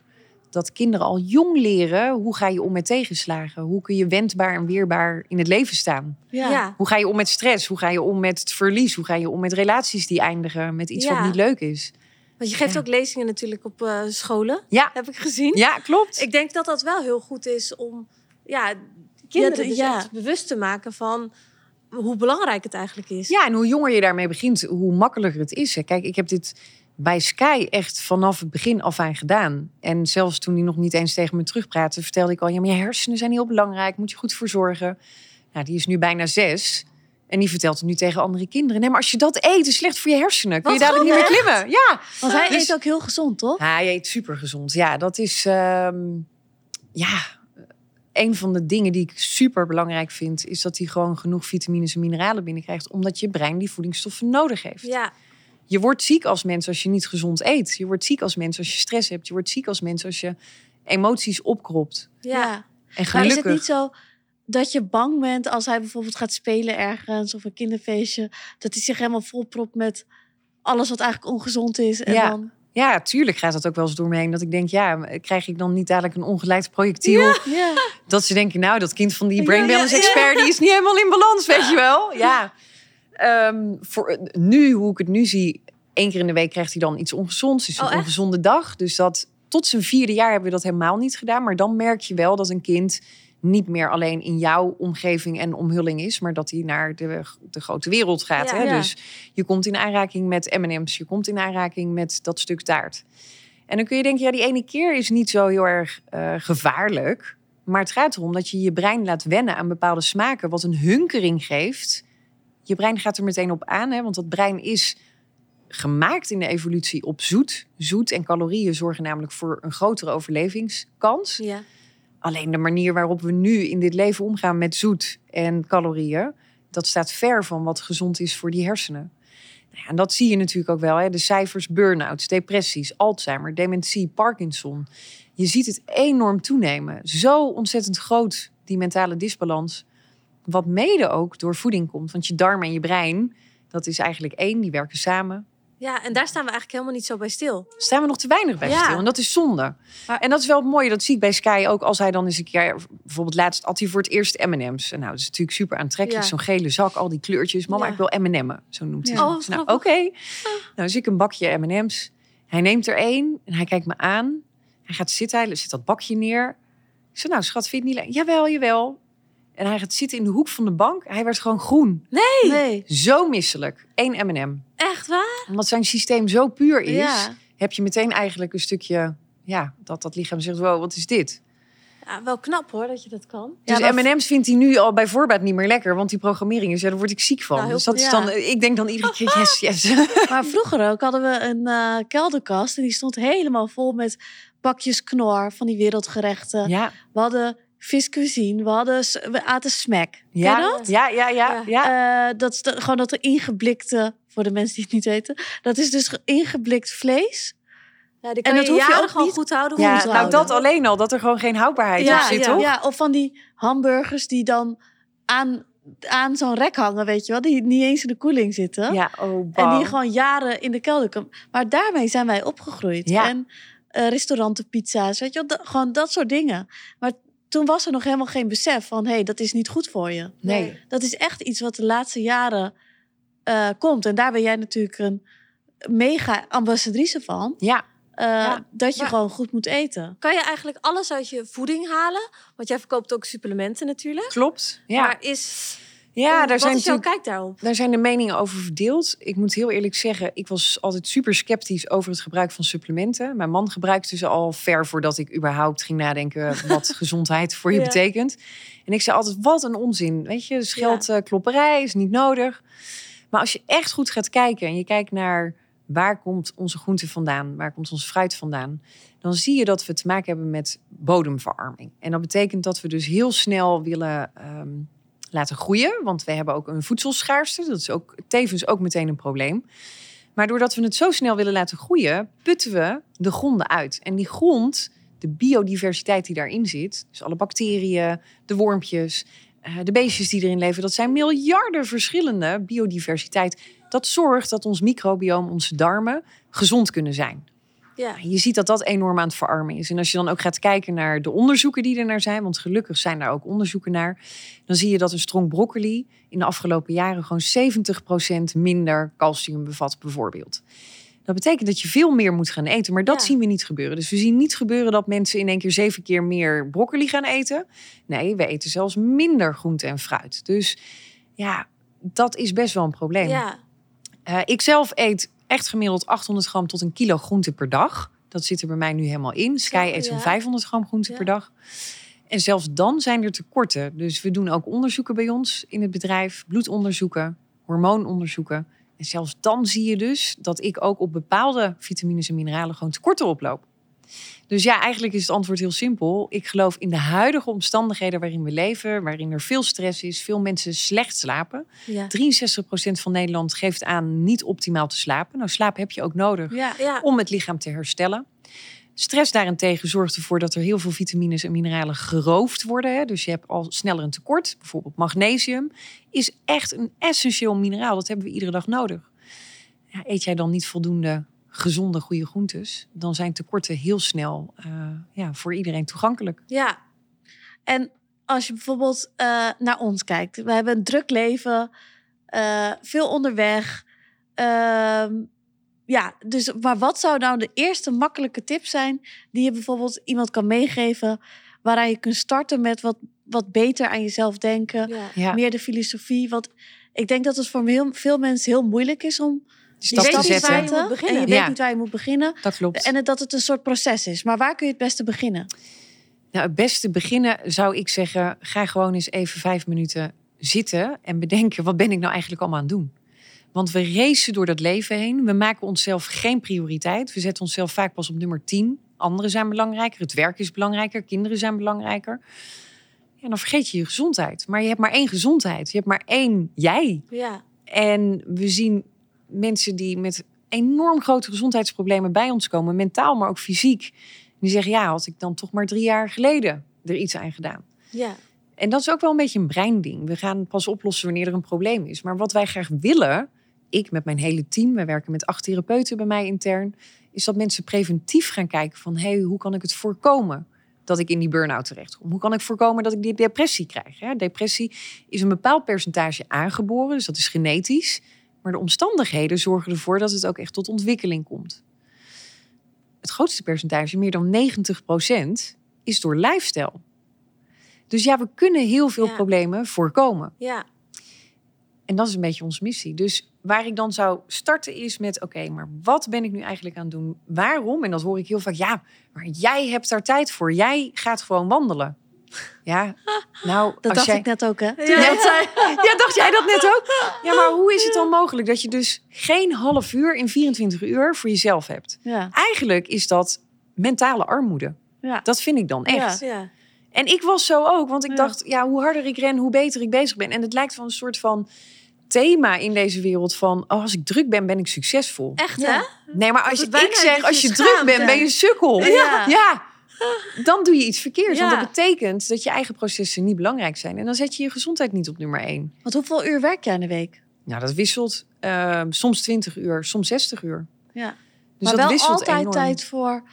Dat kinderen al jong leren hoe ga je om met tegenslagen? Hoe kun je wendbaar en weerbaar in het leven staan? Ja. Ja. Hoe ga je om met stress? Hoe ga je om met het verlies? Hoe ga je om met relaties die eindigen met iets Ja. wat niet leuk is? Want je geeft Ja. ook lezingen natuurlijk op eh, scholen, Ja, heb ik gezien. ja klopt. Ik denk dat dat wel heel goed is om ja, kinderen Ja, dus ja. echt bewust te maken van hoe belangrijk het eigenlijk is. Ja, en hoe jonger je daarmee begint, hoe makkelijker het is. Kijk, ik heb dit bij Sky echt vanaf het begin af aan gedaan. En zelfs toen hij nog niet eens tegen me terugpraatte, vertelde ik al: ja, maar je hersenen zijn heel belangrijk, moet je goed voor zorgen. Nou, die is nu bijna zes. En die vertelt het nu tegen andere kinderen. Nee, maar als je dat eet, is slecht voor je hersenen. Kun je dadelijk niet meer klimmen. Ja. Want hij Dus- eet ook heel gezond, toch? Hij eet super gezond. Ja, dat is ehm, ja, een van de dingen die ik super belangrijk vind, is dat hij gewoon genoeg vitamines en mineralen binnenkrijgt, omdat je brein die voedingsstoffen nodig heeft. Ja, Je wordt ziek als mens als je niet gezond eet. Je wordt ziek als mens als je stress hebt. Je wordt ziek als mens als je emoties opkropt. ja. En Maar gelukkig. is het niet zo dat je bang bent als hij bijvoorbeeld gaat spelen ergens of een kinderfeestje, dat hij zich helemaal volpropt met alles wat eigenlijk ongezond is? En Ja. dan... Ja, tuurlijk gaat dat ook wel eens door me heen. Dat ik denk, ja, krijg ik dan niet dadelijk een ongeleid projectiel? Ja. (laughs) Dat ze denken, nou, dat kind van die brain balance expert, die is niet helemaal in balans, weet je wel? Ja. Ehm, voor nu, hoe ik het nu zie, één keer in de week krijgt hij dan iets ongezonds. Is een Oh, ongezonde dag. Dus dat tot zijn vierde jaar hebben we dat helemaal niet gedaan. Maar dan merk je wel dat een kind niet meer alleen in jouw omgeving en omhulling is, maar dat hij naar de, de grote wereld gaat. Ja. hè? Ja. Dus je komt in aanraking met M&M's, je komt in aanraking met dat stuk taart. En dan kun je denken, ja, die ene keer is niet zo heel erg eh, gevaarlijk. Maar het gaat erom dat je je brein laat wennen aan bepaalde smaken, wat een hunkering geeft. Je brein gaat er meteen op aan, hè, want dat brein is gemaakt in de evolutie op zoet. Zoet en calorieën zorgen namelijk voor een grotere overlevingskans. ja. Alleen de manier waarop we nu in dit leven omgaan met zoet en calorieën, dat staat ver van wat gezond is voor die hersenen. Nou ja, en dat zie je natuurlijk ook wel. Hè? De cijfers burn-outs, depressies, Alzheimer, dementie, Parkinson. Je ziet het enorm toenemen. Zo ontzettend groot, die mentale disbalans. Wat mede ook door voeding komt. Want je darm en je brein, dat is eigenlijk één, die werken samen. Ja, en daar staan we eigenlijk helemaal niet zo bij stil. staan we nog te weinig bij Ja. stil. En dat is zonde. Maar- en dat is wel het mooie. Dat zie ik bij Sky ook. Als hij dan eens een keer... Bijvoorbeeld laatst at hij voor het eerst M&M's. En nou, dat is natuurlijk super aantrekkelijk. Ja. Zo'n gele zak, al die kleurtjes. Mama, Ja. ik wil M&M'en. Zo noemt hij. Oh, Dus nou, oké. Nou, dus ik een bakje M&M's. Hij neemt er één en hij kijkt me aan. Hij gaat zitten. Hij zet dat bakje neer. Ik zeg, nou schat, vind je het niet lekker? Jawel, jawel. En hij gaat zitten in de hoek van de bank. Hij werd gewoon groen. Nee. Zo misselijk. Eén M&M. Echt waar? Omdat zijn systeem zo puur is Ja. heb je meteen eigenlijk een stukje, ja, dat dat lichaam zegt, wow, wat is dit? Ja, wel knap hoor dat je dat kan. Dus M&M's vindt hij nu al bij voorbaat niet meer lekker, want die programmering is, ja, daar word ik ziek van. Nou, dus dat is dan, ik denk dan iedere keer, yes, yes. (laughs) Maar vroeger ook hadden we een eh, kelderkast en die stond helemaal vol met bakjes knor van die wereldgerechten. ja, We hadden viscuisine, we, hadden, we aten smack. Ken je ja, dat? ja, ja, ja, Ja. Eh, dat is de- gewoon dat er ingeblikte, voor de mensen die het niet weten, dat is dus ge- ingeblikt vlees. Ja, die En dat je hoef je ook gewoon niet goed houden. Ja, nou houden. dat alleen al, dat er gewoon geen houdbaarheid ja, op zit, ja, toch? ja, of van die hamburgers die dan aan, aan zo'n rek hangen, weet je wel, die niet eens in de koeling zitten. Ja, oh, En bam. die gewoon jaren in de kelder komen. Maar daarmee zijn wij opgegroeid. Ja. En eh restauranten, pizza's, weet je wel, gewoon dat soort dingen. Maar toen was er nog helemaal geen besef van, hé, hey, dat is niet goed voor je. Nee, Dat is echt iets wat de laatste jaren eh, komt. En daar ben jij natuurlijk een mega ambassadrice van. ja, eh, Ja. Dat je Maar- gewoon goed moet eten. Kan je eigenlijk alles uit je voeding halen? Want jij verkoopt ook supplementen natuurlijk. klopt. Ja. Maar is, Ja, daar Wat zijn is jouw natuurlijk kijk daarop? Daar zijn de meningen over verdeeld. Ik moet heel eerlijk zeggen, ik was altijd super sceptisch over het gebruik van supplementen. Mijn man gebruikte ze al ver voordat ik überhaupt ging nadenken wat (laughs) gezondheid voor je Ja. betekent. En ik zei altijd, wat een onzin. Weet je, scheldklopperij is niet nodig. Maar als je echt goed gaat kijken en je kijkt naar waar komt onze groente vandaan, waar komt ons fruit vandaan, dan zie je dat we te maken hebben met bodemverarming. En dat betekent dat we dus heel snel willen ehm, laten groeien, want we hebben ook een voedselschaarste. Dat is ook tevens ook meteen een probleem. Maar doordat we het zo snel willen laten groeien, putten we de gronden uit. En die grond, de biodiversiteit die daarin zit, dus alle bacteriën, de wormpjes, eh, de beestjes die erin leven, dat zijn miljarden verschillende biodiversiteit. Dat zorgt dat ons microbioom, onze darmen, gezond kunnen zijn. Ja. Je ziet dat dat enorm aan het verarmen is. En als je dan ook gaat kijken naar de onderzoeken die er naar zijn, want gelukkig zijn daar ook onderzoeken naar, dan zie je dat een strong broccoli in de afgelopen jaren gewoon 70% minder calcium bevat, bijvoorbeeld. Dat betekent dat je veel meer moet gaan eten, maar dat Ja. zien we niet gebeuren. Dus we zien niet gebeuren dat mensen in één keer zeven keer meer broccoli gaan eten. Nee, we eten zelfs minder groente en fruit. Dus ja, dat is best wel een probleem. Ja. Eh, ik zelf eet echt gemiddeld 800 gram tot een kilo groente per dag. Dat zit er bij mij nu helemaal in. Sky eet zo'n ja. 500 gram groente per dag. En zelfs dan zijn er tekorten. Dus we doen ook onderzoeken bij ons in het bedrijf. Bloedonderzoeken, hormoononderzoeken. En zelfs dan zie je dus dat ik ook op bepaalde vitamines en mineralen gewoon tekorten oploop. Dus ja, eigenlijk is het antwoord heel simpel. Ik geloof in de huidige omstandigheden waarin we leven, waarin er veel stress is, veel mensen slecht slapen. Ja. 63% van Nederland geeft aan niet optimaal te slapen. Nou, slaap heb je ook nodig Ja. ja. om het lichaam te herstellen. Stress daarentegen zorgt ervoor dat er heel veel vitamines en mineralen geroofd worden. Hè? Dus je hebt al sneller een tekort. Bijvoorbeeld magnesium is echt een essentieel mineraal. Dat hebben we iedere dag nodig. Ja, eet jij dan niet voldoende gezonde, goede groentes, dan zijn tekorten heel snel eh, ja, voor iedereen toegankelijk. Ja. En als je bijvoorbeeld eh, naar ons kijkt. We hebben een druk leven. eh, veel onderweg. Ehm, ja, dus maar wat zou nou de eerste makkelijke tip zijn... die je bijvoorbeeld iemand kan meegeven... waaraan je kunt starten met wat, wat beter aan jezelf denken... Ja. Ja, meer de filosofie. Want ik denk dat het voor heel, veel mensen heel moeilijk is om die te weet niet waar je moet. En beginnen. je weet Ja. niet waar je moet beginnen. Dat klopt. En dat het een soort proces is. Maar waar kun je het beste beginnen? Nou, het beste beginnen zou ik zeggen, ga gewoon eens even vijf minuten zitten en bedenken, wat ben ik nou eigenlijk allemaal aan het doen? Want we racen door dat leven heen. We maken onszelf geen prioriteit. We zetten onszelf vaak pas op nummer 10. Anderen zijn belangrijker. Het werk is belangrijker. Kinderen zijn belangrijker. Ja, dan vergeet je je gezondheid. Maar je hebt maar één gezondheid. Je hebt maar één jij. Ja. En we zien mensen die met enorm grote gezondheidsproblemen bij ons komen, mentaal, maar ook fysiek. Die zeggen, ja, had ik dan toch maar drie jaar geleden er iets aan gedaan. Ja. En dat is ook wel een beetje een breinding. We gaan pas oplossen wanneer er een probleem is. Maar wat wij graag willen, ik met mijn hele team, wij werken met acht therapeuten bij mij intern, is dat mensen preventief gaan kijken van, hé, hey, hoe kan ik het voorkomen dat ik in die burn-out terecht kom? Hoe kan ik voorkomen dat ik die depressie krijg? Ja, depressie is een bepaald percentage aangeboren, dus dat is genetisch. Maar de omstandigheden zorgen ervoor dat het ook echt tot ontwikkeling komt. Het grootste percentage, meer dan 90% is door lifestyle. Dus ja, we kunnen heel veel Ja. problemen voorkomen. Ja. En dat is een beetje onze missie. Dus waar ik dan zou starten is met... oké, maar wat ben ik nu eigenlijk aan het doen? Waarom? En dat hoor ik heel vaak. Ja, maar jij hebt daar tijd voor. Jij gaat gewoon wandelen. Ja, nou, Dat als dacht jij... ik net ook, hè? Ja. Toen je dat zei. Ja, dacht jij dat net ook? Ja, maar hoe is het dan mogelijk dat je dus geen half uur in 24 uur voor jezelf hebt? Ja. Eigenlijk is dat mentale armoede. Ja. Dat vind ik dan echt. Ja. En ik was zo ook, want ik Ja. dacht, ja, hoe harder ik ren, hoe beter ik bezig ben. En het lijkt wel een soort van thema in deze wereld van, oh, als ik druk ben, ben ik succesvol. Echt, Ja. hè? Nee, maar als je, ik zeg, als je druk bent, ben je een sukkel. Ja. ja. Dan doe je iets verkeerds. Ja. Want dat betekent dat je eigen processen niet belangrijk zijn. En dan zet je je gezondheid niet op nummer één. Want hoeveel uur werk jij in de week? Nou, dat wisselt. eh, soms 20 uur, soms 60 uur. Ja. Dus maar dat wel wisselt altijd enorm. tijd voor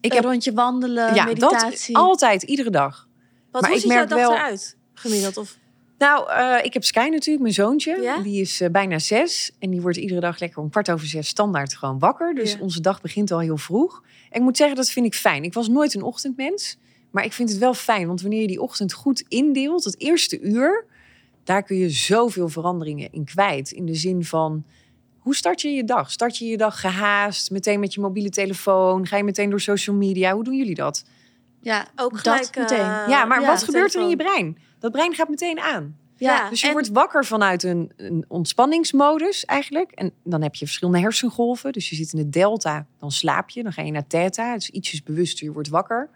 Ik een heb rondje wandelen, ja, meditatie. dat altijd, iedere dag. Wat Maar hoe ziet jouw merk dag wel- eruit? Gemiddeld? Of... Nou, eh, ik heb Sky natuurlijk, mijn zoontje. Ja? Die is eh, bijna zes. En die wordt iedere dag lekker om kwart over zes standaard gewoon wakker. Dus Ja. onze dag begint al heel vroeg. En ik moet zeggen, dat vind ik fijn. Ik was nooit een ochtendmens. Maar ik vind het wel fijn. Want wanneer je die ochtend goed indeelt, het eerste uur... Daar kun je zoveel veranderingen in kwijt. In de zin van, hoe start je je dag? Start je je dag gehaast, meteen met je mobiele telefoon? Ga je meteen door social media? Hoe doen jullie dat? Ja, Ook dat gelijk, meteen. eh, ja, maar ja, wat gebeurt er in je brein? Dat brein gaat meteen aan. ja, Dus je en- wordt wakker vanuit een, een ontspanningsmodus eigenlijk. En dan heb je verschillende hersengolven. Dus je zit in de delta, dan slaap je. Dan ga je naar theta, dus ietsjes bewuster, je wordt wakker.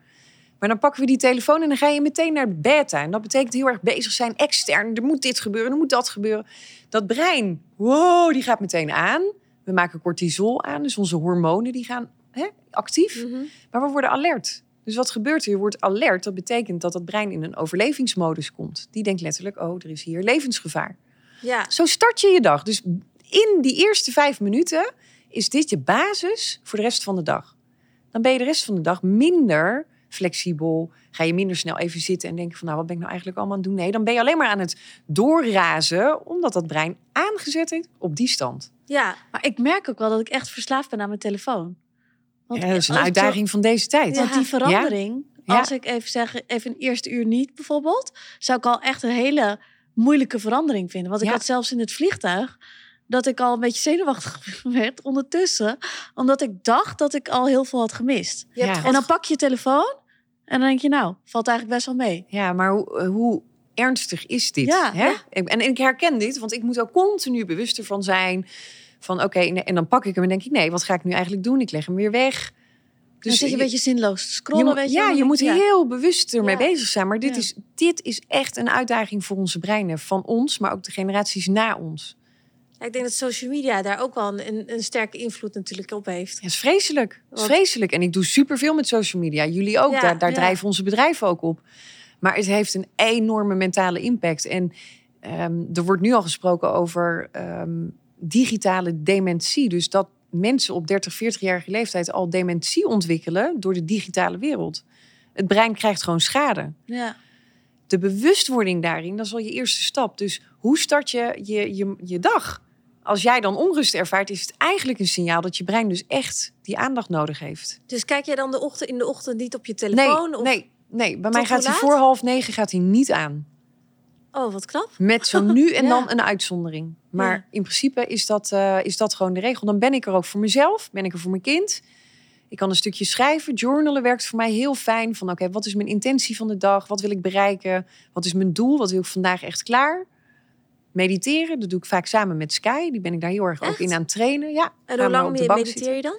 Maar dan pakken we die telefoon en dan ga je meteen naar beta. En dat betekent heel erg bezig zijn extern. Er moet dit gebeuren, er moet dat gebeuren. Dat brein, wow, die gaat meteen aan. We maken cortisol aan, dus onze hormonen die gaan hè, actief. Mhm. Maar we worden alert. Dus wat gebeurt er? Je wordt alert. Dat betekent dat het brein in een overlevingsmodus komt. Die denkt letterlijk, oh, er is hier levensgevaar. Ja, Zo start je je dag. Dus in die eerste vijf minuten is dit je basis voor de rest van de dag. Dan ben je de rest van de dag minder flexibel. Ga je minder snel even zitten en denken van... nou, wat ben ik nou eigenlijk allemaal aan het doen? Nee, dan ben je alleen maar aan het doorrazen... omdat dat brein aangezet heeft op die stand. ja. Maar ik merk ook wel dat ik echt verslaafd ben aan mijn telefoon. Want Ja, dat is een uitdaging van deze tijd. Want die verandering, Ja. als ik even zeg, even een eerste uur niet bijvoorbeeld, zou ik al echt een hele moeilijke verandering vinden. Want ik Ja. had zelfs in het vliegtuig dat ik al een beetje zenuwachtig (laughs) werd ondertussen, omdat ik dacht dat ik al heel veel had gemist. En dan pak je je telefoon en dan denk je, nou, valt eigenlijk best wel mee. Ja, maar hoe, eh, hoe ernstig is dit? Ja, hè? ja. En ik herken dit, want ik moet ook continu bewust ervan zijn. Van oké, en- en dan pak ik hem en denk ik, nee, wat ga ik nu eigenlijk doen? Ik leg hem weer weg. Dus dan zit je een beetje zinloos te scrollen, moet- weet je ja, je moet heel bewust ermee Ja. bezig zijn. Maar dit, Ja. is, dit is echt een uitdaging voor onze breinen. Van ons, maar ook de generaties na ons. Ja, ik denk dat social media daar ook wel een, een, sterke invloed natuurlijk op heeft. Het is vreselijk. Het is vreselijk. En ik doe superveel met social media. Jullie ook. Daar daar drijven onze bedrijven ook op. Maar het heeft een enorme mentale impact. En ehm, er wordt nu al gesproken over ehm, digitale dementie. Dus dat mensen op 30, 40-jarige leeftijd al dementie ontwikkelen door de digitale wereld. Het brein krijgt gewoon schade. Ja. De bewustwording daarin, dat is al je eerste stap. Dus hoe start je je, je, je dag? Als jij dan onrust ervaart, is het eigenlijk een signaal dat je brein dus echt die aandacht nodig heeft. Dus kijk jij dan de ochtend, in de ochtend niet op je Nee, telefoon? of... nee, nee. Bij mij gaat hij voor half negen gaat hij niet aan. Oh, wat knap. Met zo nu en (laughs) Ja. dan een uitzondering. Maar Ja. in principe is dat, eh, is dat gewoon de regel. Dan ben ik er ook voor mezelf, ben ik er voor mijn kind. Ik kan een stukje schrijven. Journalen werkt voor mij heel fijn. Van oké, wat is mijn intentie van de dag? Wat wil ik bereiken? Wat is mijn doel? Wat wil ik vandaag echt klaar? Mediteren, dat doe ik vaak samen met Sky. Die ben ik daar heel erg ook in aan het trainen. Ja, En hoe lang mediteer je dan?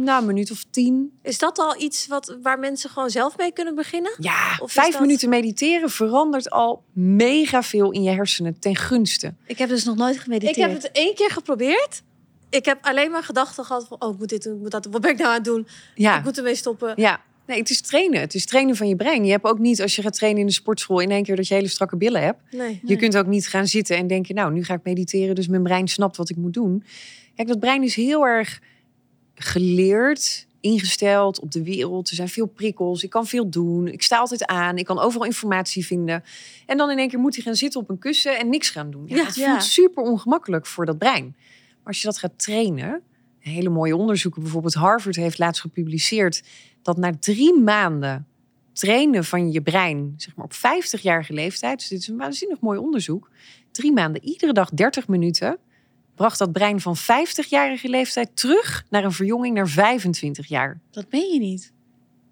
Nou, een minuut of tien. Is dat al iets wat, waar mensen gewoon zelf mee kunnen beginnen? Ja, Of vijf dat- minuten mediteren verandert al mega veel in je hersenen ten gunste. Ik heb dus nog nooit gemediteerd. Ik heb het één keer geprobeerd. Ik heb alleen maar gedachten gehad van... oh, ik moet dit doen, ik moet dat doen. Wat ben ik nou aan het doen? Ja, Ik moet ermee stoppen. ja. Nee, het is trainen. Het is trainen van je brein. Je hebt ook niet, als je gaat trainen in de sportschool, in één keer dat je hele strakke billen hebt. Nee. Je Nee. kunt ook niet gaan zitten en denken, nou, nu ga ik mediteren, dus mijn brein snapt wat ik moet doen. Kijk, dat brein is heel erg geleerd, ingesteld op de wereld. Er zijn veel prikkels, ik kan veel doen, ik sta altijd aan, ik kan overal informatie vinden. En dan in één keer moet hij gaan zitten op een kussen en niks gaan doen. Ja, Ja, dat voelt super ongemakkelijk voor dat brein. Maar als je dat gaat trainen, hele mooie onderzoeken, bijvoorbeeld Harvard heeft laatst gepubliceerd, dat na drie maanden trainen van je brein, zeg maar op 50-jarige leeftijd, dus dit is een waanzinnig mooi onderzoek, drie maanden, iedere dag 30 minuten, bracht dat brein van 50-jarige leeftijd terug naar een verjonging naar 25 jaar. Dat meen je niet.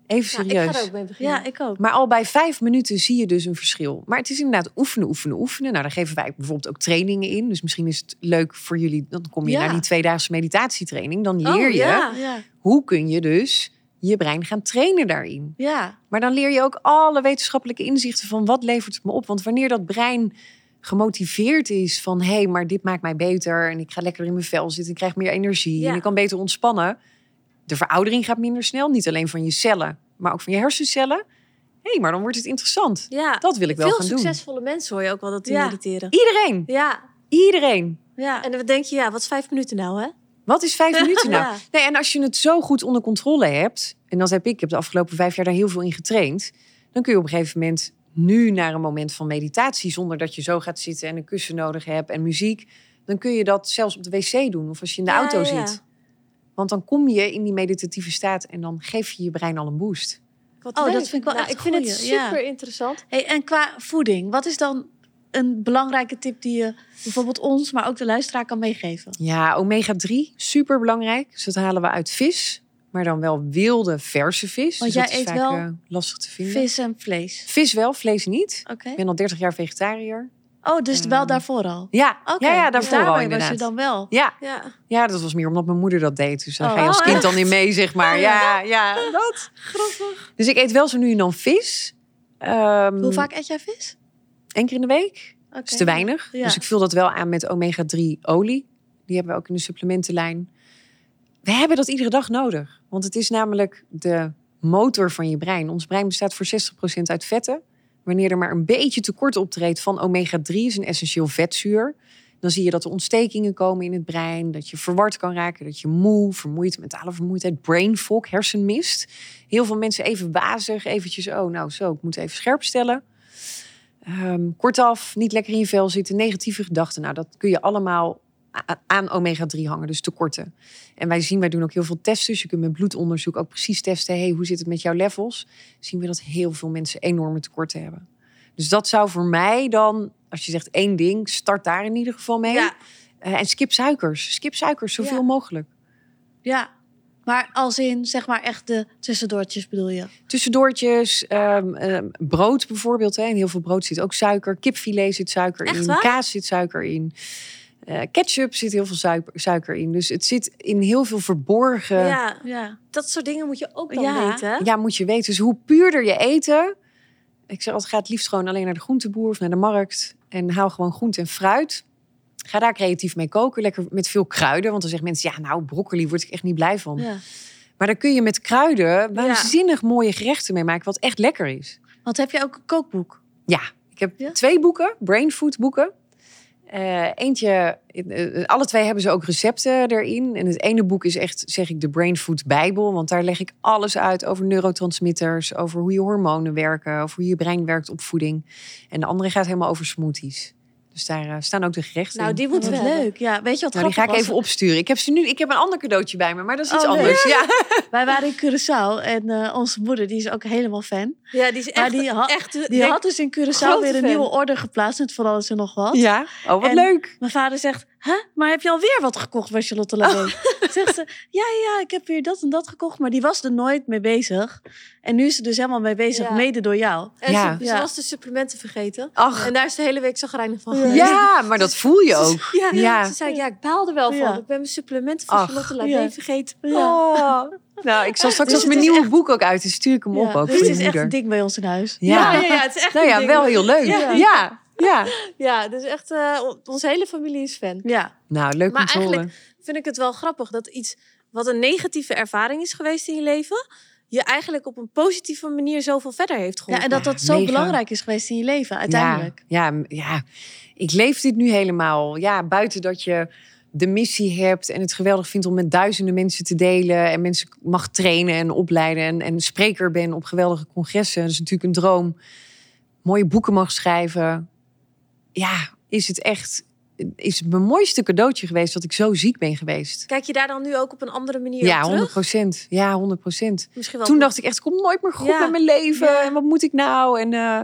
Even serieus. ik ga er ook mee beginnen. Ja, ik ook. Maar al bij vijf minuten zie je dus een verschil. Maar het is inderdaad oefenen, oefenen, oefenen. Nou, daar geven wij bijvoorbeeld ook trainingen in. Dus misschien is het leuk voor jullie. Dan kom je Ja. naar die tweedaagse meditatietraining. Dan leer Oh, je ja. Ja, hoe kun je dus je brein gaan trainen daarin. ja. Maar dan leer je ook alle wetenschappelijke inzichten van wat levert het me op. Want wanneer dat brein gemotiveerd is van hé, hey, maar dit maakt mij beter en ik ga lekker in mijn vel zitten, ik krijg meer energie Ja. en ik kan beter ontspannen. De veroudering gaat minder snel, niet alleen van je cellen, maar ook van je hersencellen. Hé, hey, maar dan wordt het interessant. Ja. Dat wil ik wel Veel gaan doen. succesvolle mensen hoor je ook wel dat die Ja. mediteren. Iedereen, Ja. iedereen. ja. En dan denk je, ja, wat is vijf minuten nou, hè? Wat is vijf (laughs) minuten nou? Ja. Nee, en als je het zo goed onder controle hebt, en dat heb ik, ik heb de afgelopen vijf jaar daar heel veel in getraind, dan kun je op een gegeven moment nu naar een moment van meditatie, zonder dat je zo gaat zitten en een kussen nodig hebt en muziek, dan kun je dat zelfs op de wc doen of als je in de Ja, auto ja. zit. Want dan kom je in die meditatieve staat en dan geef je je brein al een boost. Wat Oh, leuk. dat vind ik wel Nou, echt Ik vind het ja. super interessant. Hey, en qua voeding, wat is dan een belangrijke tip die je bijvoorbeeld ons, maar ook de luisteraar kan meegeven? Ja, omega-3, super belangrijk. Dus dat halen we uit vis. Maar dan wel wilde, verse vis. Want dus jij dat is eet vaak wel eh, lastig te vinden. Vis en vlees. Vis wel, vlees niet. Oké. Ik ben al 30 jaar vegetariër. Oh, dus wel Ehm, daarvoor al? Ja, Oké, ja, ja dus daarvoor al daarmee was je dan wel. Ja, Ja. ja, dat was meer omdat mijn moeder dat deed. Dus daar Oh. ga je als Oh, kind dan in mee, zeg maar. Oh, ja, ja, dat. Grappig. Dus ik eet wel zo nu en dan vis. Ehm, Hoe vaak eet jij vis? Eén keer in de week. Oké. is te weinig. Ja. Dus ik vul dat wel aan met omega-3 olie. Die hebben we ook in de supplementenlijn. We hebben dat iedere dag nodig. Want het is namelijk de motor van je brein. Ons brein bestaat voor 60% uit vetten. Wanneer er maar een beetje tekort optreedt van omega-3, is een essentieel vetzuur. Dan zie je dat er ontstekingen komen in het brein. Dat je verward kan raken. Dat je moe, vermoeid, mentale vermoeidheid, brain fog, hersenmist. Heel veel mensen even wazig. Eventjes, oh nou zo, ik moet even scherp stellen. Ehm, kortaf, niet lekker in je vel zitten, negatieve gedachten. Nou, dat kun je allemaal aan omega-3 hangen, dus tekorten. En wij zien, wij doen ook heel veel testen. Dus je kunt met bloedonderzoek ook precies testen. Hey, hoe zit het met jouw levels? Zien we dat heel veel mensen enorme tekorten hebben. Dus dat zou voor mij dan, als je zegt één ding, start daar in ieder geval mee. Ja. Eh, en skip suikers. Skip suikers, zoveel Ja. mogelijk. Ja. Maar als in, zeg maar, echt de tussendoortjes bedoel je? Tussendoortjes, ehm, ehm, brood bijvoorbeeld. Hè. In heel veel brood zit ook suiker. Kipfilet zit suiker Echt in. waar? Kaas zit suiker in. Eh, ketchup zit heel veel suiker, suiker in. Dus het zit in heel veel verborgen. Ja. ja, Ja. dat soort dingen moet je ook dan Ja. weten. hè? moet je weten. Dus hoe puurder je eten. Ik zeg altijd, ga het liefst gewoon alleen naar de groenteboer of naar de markt. En haal gewoon groente en fruit. Ga daar creatief mee koken. Lekker met veel kruiden. Want dan zeggen mensen, ja nou, broccoli word ik echt niet blij van. ja. Maar daar kun je met kruiden waanzinnig mooie gerechten mee maken. Wat echt lekker is. Want heb je ook een kookboek? Ja, ik heb Ja? twee boeken, brain food boeken. Eh, eentje, eh, alle twee hebben ze ook recepten erin. En het ene boek is echt, zeg ik, de Brain Food Bijbel. Want daar leg ik alles uit over neurotransmitters, over hoe je hormonen werken, over hoe je brein werkt op voeding. En de andere gaat helemaal over smoothies. Dus daar eh, staan ook de gerechten Nou, die moeten Wat we hebben. leuk. Ja, weet je wat Nou, die ga ik even opsturen. Ik heb ze nu. Ik heb een ander cadeautje bij me, maar dat is iets Oh, leuk. anders. Ja. (laughs) Wij waren in Curaçao en eh, onze moeder, die is ook helemaal fan. Ja, die is Maar echt, die ha- echt Die denk- had dus in Curaçao weer een fan. nieuwe order geplaatst met van alles en nog wat. ja. Oh, wat En- leuk. Mijn vader zegt, huh? maar heb je alweer wat gekocht bij Charlotte Labé? (laughs) Zegt ze, ja, ja, ik heb weer dat en dat gekocht. Maar die was er nooit mee bezig. En nu is ze dus helemaal mee bezig, Ja. mede door jou. En Ja. ze, ze Ja. was de supplementen vergeten. Ach, En daar is de hele week zagrijnig van Ja. geweest. ja, maar dat voel je ook. Ja, Ja. Ze zei, ja, ik baal er wel van. Ja. Ik ben mijn supplementen van Ach. Charlotte Labé Ja. vergeten. Ja. Oh. Nou, ik zal straks Dus als mijn nieuwe echt- boek ook uit is, stuur ik hem op ook dus voor het is echt een ding bij ons in huis. Ja. Ja, ja, ja, het is echt Nou een ja, wel heel leuk. Ja. Ja, ja. (laughs) Ja, dus echt, eh, on- onze hele familie is fan. Ja, Nou, leuk Maar om te horen. eigenlijk- Vind ik het wel grappig dat iets wat een negatieve ervaring is geweest in je leven, je eigenlijk op een positieve manier zoveel verder heeft ja geholpen. en dat dat zo mega. belangrijk is geweest in je leven, uiteindelijk. Ja, ja, ja, ik leef dit nu helemaal. Ja, buiten dat je de missie hebt en het geweldig vindt om met duizenden mensen te delen en mensen mag trainen en opleiden en, en spreker ben op geweldige congressen. Dat is natuurlijk een droom. Mooie boeken mag schrijven. Ja, is het echt is het mijn mooiste cadeautje geweest dat ik zo ziek ben geweest. Kijk je daar dan nu ook op een andere manier Ja, op 100 terug? procent. Ja, 100 procent. Misschien wel Toen goed. dacht ik echt, komt nooit meer goed Ja. met mijn leven. Ja. En wat moet ik nou? En eh,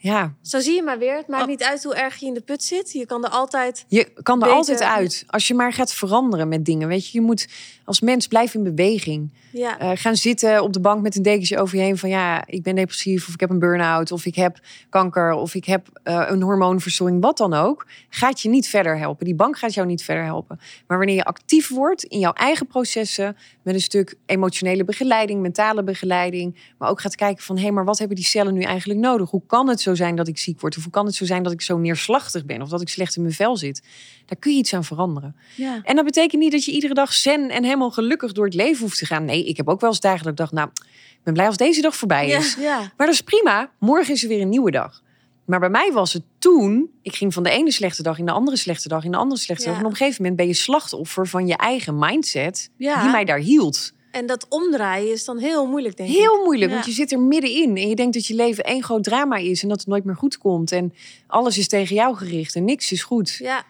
ja, Zo zie je maar weer. Het maakt Oh. niet uit hoe erg je in de put zit. Je kan er altijd... je kan er Beter. altijd uit. Als je maar gaat veranderen met dingen. Weet je, je moet als mens blijven in beweging. Ja, Eh, gaan zitten op de bank met een dekentje over je heen van ja, ik ben depressief of ik heb een burn-out of ik heb kanker of ik heb eh, een hormoonverstoring, wat dan ook, gaat je niet verder helpen. Die bank gaat jou niet verder helpen. Maar wanneer je actief wordt in jouw eigen processen, met een stuk emotionele begeleiding, mentale begeleiding, maar ook gaat kijken van hé, hey, maar wat hebben die cellen nu eigenlijk nodig? Hoe kan het zo zijn dat ik ziek word? Of hoe kan het zo zijn dat ik zo neerslachtig ben of dat ik slecht in mijn vel zit? Daar kun je iets aan veranderen. Ja. En dat betekent niet dat je iedere dag zen en helemaal gelukkig door het leven hoeft te gaan. Nee, ik heb ook wel eens dagen dat ik dacht, nou, ik ben blij als deze dag voorbij is. ja. Maar dat is prima. Morgen is er weer een nieuwe dag. Maar bij mij was het toen, ik ging van de ene slechte dag in de andere slechte dag in de andere slechte dag. En op een gegeven moment ben je slachtoffer van je eigen mindset Ja. die mij daar hield. En dat omdraaien is dan heel moeilijk, denk ik. Heel moeilijk, Ja. want je zit er middenin en je denkt dat je leven één groot drama is en dat het nooit meer goed komt. En alles is tegen jou gericht en niks is goed. Ja,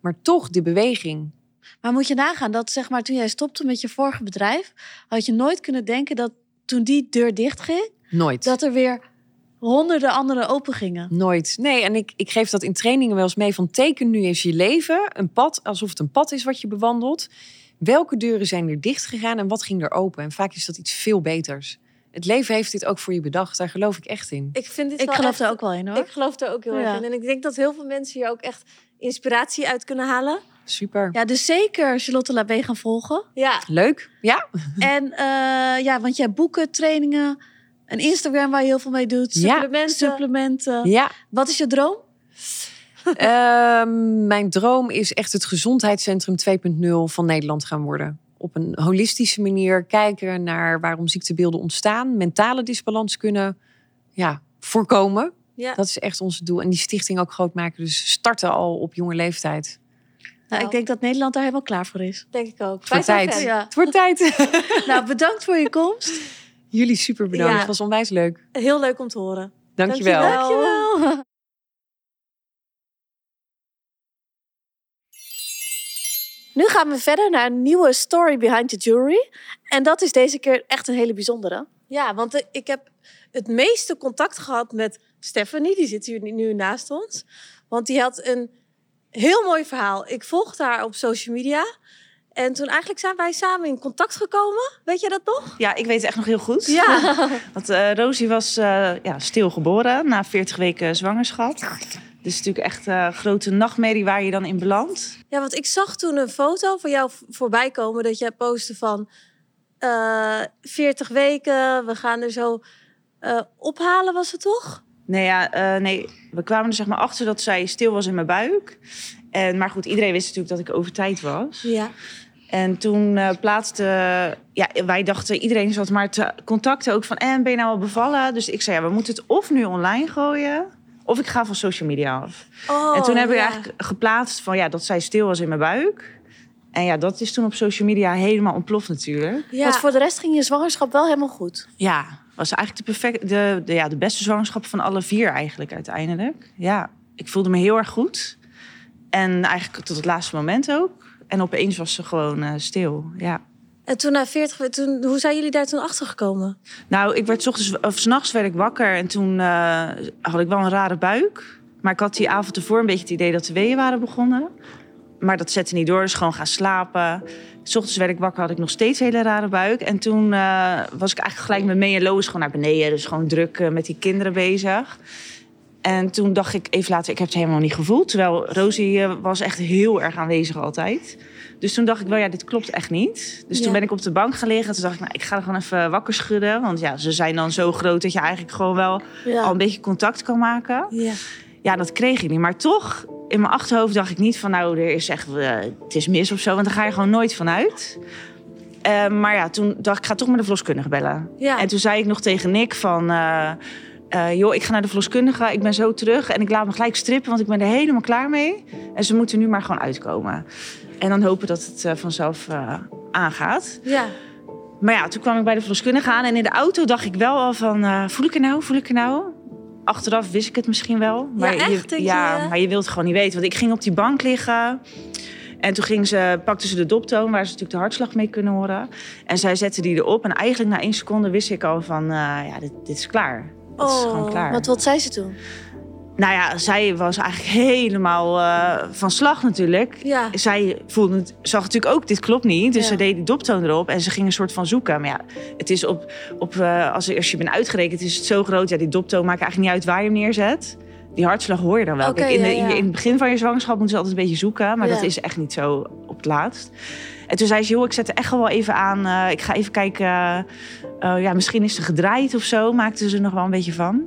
Maar toch die beweging. Maar moet je nagaan dat zeg maar toen jij stopte met je vorige bedrijf, had je nooit kunnen denken dat toen die deur dicht ging, Nooit. dat er weer honderden andere open gingen. Nooit. Nee, en ik, ik geef dat in trainingen wel eens mee van teken nu eens je leven. Een pad, alsof het een pad is wat je bewandelt. Welke deuren zijn er dicht gegaan en wat ging er open? En vaak is dat iets veel beters. Het leven heeft dit ook voor je bedacht. Daar geloof ik echt in. Ik vind dit Ik wel geloof echt- er ook wel in hoor. Ik geloof er ook heel Ja. erg in. En ik denk dat heel veel mensen hier ook echt inspiratie uit kunnen halen. Super. Ja, dus zeker Charlotte Labé gaan volgen. Ja, Leuk. Ja. (laughs) En eh, ja, want jij hebt boeken, trainingen, een Instagram waar je heel veel mee doet. Ja. supplementen. Supplementen. Ja. Wat is je droom? Ehm, mijn droom is echt het gezondheidscentrum 2.0 van Nederland gaan worden. Op een holistische manier kijken naar waarom ziektebeelden ontstaan. Mentale disbalans kunnen ja, voorkomen. Ja. Dat is echt ons doel. En die stichting ook groot maken. Dus starten al op jonge leeftijd. Nou, Nou. ik denk dat Nederland daar helemaal klaar voor is. denk ik ook. Het Wij wordt zijn tijd. Ja. Het wordt tijd. (laughs) nou, bedankt voor je komst. Jullie super bedankt. Ja. Het was onwijs leuk. Heel leuk om te horen. Dankjewel. Dankjewel. Dankjewel. Nu gaan we verder naar een nieuwe story behind the jewelry. En dat is deze keer echt een hele bijzondere. Ja, want eh, ik heb het meeste contact gehad met Stephanie. Die zit hier nu naast ons. Want die had een heel mooi verhaal. Ik volgde haar op social media. En toen eigenlijk zijn wij samen in contact gekomen. Weet je dat nog? Ja, ik weet het echt nog heel goed. Ja. (laughs) Want eh Rosie was eh ja, stilgeboren na 40 weken zwangerschap. Dus natuurlijk echt een grote nachtmerrie waar je dan in belandt. Ja, want ik zag toen een foto van jou voorbij komen dat jij postte van eh 40 weken, we gaan er zo eh, ophalen, was het toch? Nee, ja, eh, nee, we kwamen er zeg maar achter dat zij stil was in mijn buik. En, maar goed, iedereen wist natuurlijk dat ik over tijd was. Ja. En toen eh, plaatste... Ja, wij dachten, iedereen zat maar te contacten ook van... En ben je nou al bevallen? Dus ik zei, ja, we moeten het of nu online gooien... of ik ga van social media af. Oh, en toen heb ik ja. eigenlijk geplaatst van ja, dat zij stil was in mijn buik. En ja, dat is toen op social media helemaal ontploft natuurlijk. Ja. Want voor de rest ging je zwangerschap wel helemaal goed. Ja, was eigenlijk de, perfect, de, de, ja, de beste zwangerschap van alle vier eigenlijk uiteindelijk. Ja, ik voelde me heel erg goed. En eigenlijk tot het laatste moment ook. En opeens was ze gewoon eh, stil, ja. En toen na 40 weken, toen, hoe zijn jullie daar toen achter gekomen? Nou, ik werd ochtends of 's nachts werd ik wakker en toen eh, had ik wel een rare buik. Maar ik had die avond ervoor een beetje het idee dat de weeën waren begonnen. Maar dat zette niet door, dus gewoon gaan slapen. S ochtends werd ik wakker, had ik nog steeds een hele rare buik. En toen eh, was ik eigenlijk gelijk met Mee en Lois gewoon naar beneden. Dus gewoon druk eh, met die kinderen bezig. En toen dacht ik even later, ik heb het helemaal niet gevoeld. Terwijl Rosie eh, was echt heel erg aanwezig altijd. Dus toen dacht ik wel, ja, dit klopt echt niet. Dus Ja. toen ben ik op de bank gaan liggen. Toen dacht ik, nou, ik ga er gewoon even wakker schudden. Want ja, ze zijn dan zo groot dat je eigenlijk gewoon wel Ja. al een beetje contact kan maken. Ja. Ja, dat kreeg ik niet. Maar toch, in mijn achterhoofd dacht ik niet van... nou, er is echt, eh, het is mis of zo. Want daar ga je gewoon nooit vanuit. Eh, maar ja, toen dacht ik, ik ga toch met de verloskundige bellen. Ja. En toen zei ik nog tegen Nick van... eh, joh, ik ga naar de verloskundige, ik ben zo terug... en ik laat me gelijk strippen, want ik ben er helemaal klaar mee. En ze moeten nu maar gewoon uitkomen. En dan hopen dat het eh, vanzelf eh, aangaat. ja. Maar ja, toen kwam ik bij de verloskundige aan. En in de auto dacht ik wel al van, voel ik er nou, voel ik er nou? Achteraf wist ik het misschien wel. Maar echt? Je, ja, je? maar je wilt het gewoon niet weten. Want ik ging op die bank liggen. En toen ging ze, pakte ze de doptoon, waar ze natuurlijk de hartslag mee kunnen horen. En zij zette die erop. En eigenlijk na één seconde wist ik al van, ja, dit, dit is klaar. Het is gewoon klaar. Oh, Wat, wat zei ze toen? Nou ja, zij was eigenlijk helemaal eh, van slag natuurlijk. Ja. Zij voelde zag natuurlijk ook, dit klopt niet. Dus Ja. ze deed die doptoon erop en ze ging een soort van zoeken. Maar ja, het is op, op eh, als, als je bent uitgerekend, is het zo groot. Ja, die doptoon maakt eigenlijk niet uit waar je hem neerzet. Die hartslag hoor je dan wel. Kijk, in, de, ja, in het begin van je zwangerschap moeten ze altijd een beetje zoeken. Maar dat is echt niet zo op het laatst. En toen zei ze, joh, ik zet er echt wel even aan. eh, ik ga even kijken. eh, eh, ja, misschien is ze gedraaid of zo. Maakte ze er nog wel een beetje van.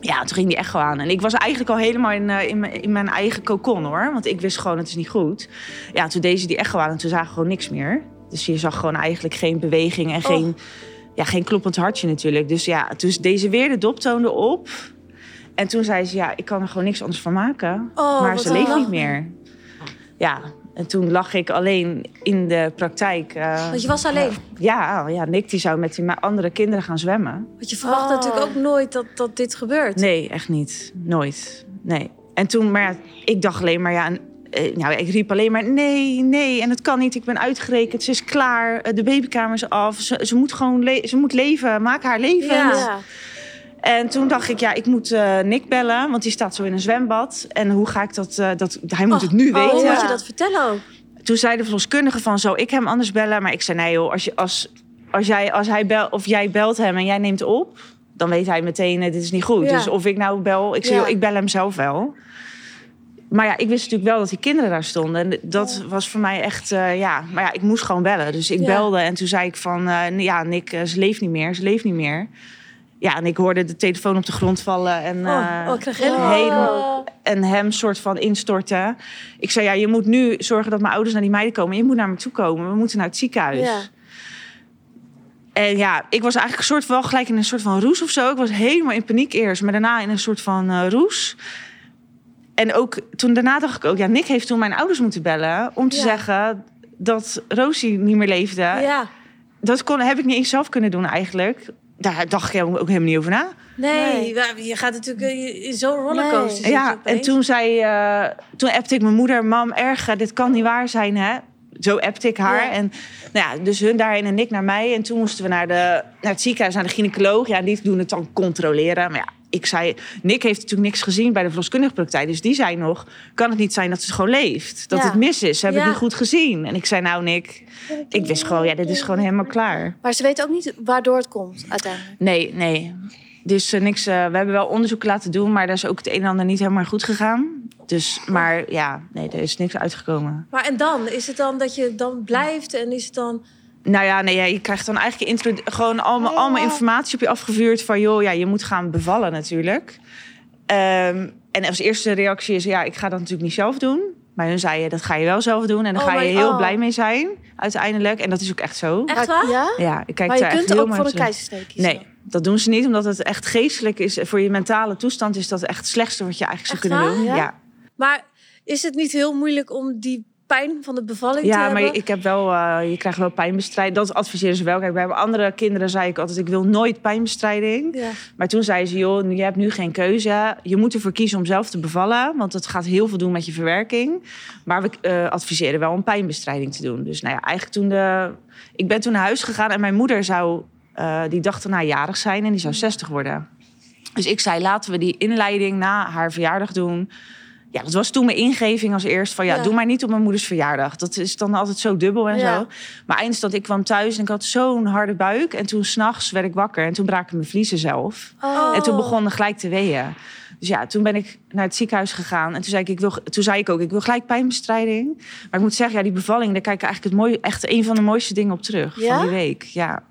Ja, toen ging die echt gewoon aan. En ik was eigenlijk al helemaal in, eh, in, mijn- in mijn eigen cocon hoor. Want ik wist gewoon, het is niet goed. Ja, toen deed ze die echt gewoon aan. En toen zagen we gewoon niks meer. Dus je zag gewoon eigenlijk geen beweging en geen, ja, geen kloppend hartje natuurlijk. Dus ja, toen deed ze weer de doptoon erop. En toen zei ze, ja, ik kan er gewoon niks anders van maken. Oh, maar ze leeft niet meer. Ja, en toen lag ik alleen in de praktijk. eh, Want je was alleen. ja, ja, Nick die zou met die andere kinderen gaan zwemmen. Want je verwacht Oh. natuurlijk ook nooit dat, dat dit gebeurt. Nee, echt niet. Nooit. Nee. En toen, maar ja, ik dacht alleen maar, ja, eh, nou, ik riep alleen maar nee, nee. En het kan niet, ik ben uitgerekend, ze is klaar, eh, de babykamer is af. Ze, ze moet gewoon le- ze moet leven, maak haar leven. Ja. En toen dacht ik, ja, ik moet eh, Nick bellen, want die staat zo in een zwembad. En hoe ga ik dat, eh, dat hij moet het nu Oh, weten. moet je dat vertellen ook? Toen zei de verloskundige van, zou ik hem anders bellen? Maar ik zei, nee joh, als, je, als, als, jij, als hij bel, of jij belt hem en jij neemt op, dan weet hij meteen, eh, dit is niet goed. Ja. Dus of ik nou bel, ik zei, Ja. joh, ik bel hem zelf wel. Maar ja, ik wist natuurlijk wel dat die kinderen daar stonden. En dat was voor mij echt, ja. Maar ja, ik moest gewoon bellen. Dus ik belde en toen zei ik van, ja, Nick, ze leeft niet meer, ze leeft niet meer. Ja, en ik hoorde de telefoon op de grond vallen. En, Oh, eh, oh, ik krijg helemaal... en hem soort van instorten. Ik zei, ja, je moet nu zorgen dat mijn ouders naar die meiden komen. Je moet naar me toe komen. We moeten naar het ziekenhuis. Ja. En ja, ik was eigenlijk een soort wel gelijk in een soort van roes of zo. Ik was helemaal in paniek eerst, maar daarna in een soort van eh, roes. En ook toen daarna dacht ik ook, ja, Nick heeft toen mijn ouders moeten bellen om te Ja. zeggen dat Rosie niet meer leefde. ja. Dat kon, heb ik niet eens zelf kunnen doen eigenlijk. Daar dacht ik ook helemaal niet over na. Nee, je gaat natuurlijk eh, in zo'n rollercoaster. Nee. Ja, en toen zei, eh, toen appte ik mijn moeder, mam, erg, dit kan niet waar zijn, hè? Zo appte ik haar. Ja. En nou ja, dus hun daarheen en ik naar mij. En toen moesten we naar, de, naar het ziekenhuis, naar de gynaecoloog. Ja, die doen het dan controleren. Maar ja, ik zei, Nick heeft natuurlijk niks gezien bij de verloskundige praktijk. Dus die zei nog, kan het niet zijn dat ze gewoon leeft? Dat Ja. het mis is, ze hebben Ja. het niet goed gezien. En ik zei, nou Nick, ik wist gewoon, ja, dit is gewoon helemaal klaar. Maar ze weten ook niet waardoor het komt uiteindelijk. Nee, nee. Dus eh, niks. eh, we hebben wel onderzoek laten doen, maar daar is ook het een en ander niet helemaal goed gegaan. Dus, maar ja, nee, er is niks uitgekomen. Maar en dan? Is het dan dat je dan blijft en is het dan... Nou ja, nee, ja, je krijgt dan eigenlijk intro- gewoon allemaal, allemaal informatie op je afgevuurd van, joh, ja, je moet gaan bevallen natuurlijk. Ehm, en als eerste reactie is, ja, ik ga dat natuurlijk niet zelf doen. Maar hun zeiden, dat ga je wel zelf doen en daar Oh, ga je heel oh. blij mee zijn, uiteindelijk. En dat is ook echt zo. Echt waar? Ja? Ja, ik kijk Maar je kunt heel ook voor een keizersnee kiezen. Nee, dat doen ze niet, omdat het echt geestelijk is. Voor je mentale toestand is dat echt het slechtste wat je eigenlijk zou Echt kunnen waar? doen. Ja? Ja, Maar is het niet heel moeilijk om die pijn van de bevalling te ja hebben? maar ik heb wel, eh, je krijgt wel pijnbestrijding. Dat adviseren ze wel. Kijk, bij andere kinderen zei ik altijd, ik wil nooit pijnbestrijding. Ja. Maar toen zei ze, joh, je hebt nu geen keuze. Je moet ervoor kiezen om zelf te bevallen. Want het gaat heel veel doen met je verwerking. Maar we eh, adviseren wel om pijnbestrijding te doen. Dus nou ja, eigenlijk toen de... Ik ben toen naar huis gegaan en mijn moeder zou... eh, die dacht daarna jarig zijn en die zou 60 worden. Dus ik zei, laten we die inleiding na haar verjaardag doen. Ja, dat was toen mijn ingeving als eerst van... ja, Ja. doe maar niet op mijn moeders verjaardag. Dat is dan altijd zo dubbel en Ja. zo. Maar eindstand, ik kwam thuis en ik had zo'n harde buik. En toen s'nachts werd ik wakker en toen braken mijn vliezen zelf. Oh. En toen begonnen gelijk te weeën. Dus ja, toen ben ik naar het ziekenhuis gegaan. En toen zei ik, ik wil, toen zei ik ook, ik wil gelijk pijnbestrijding. Maar ik moet zeggen, ja, die bevalling, daar kijk ik eigenlijk het mooie, echt een van de mooiste dingen op terug Ja? van die week. Ja,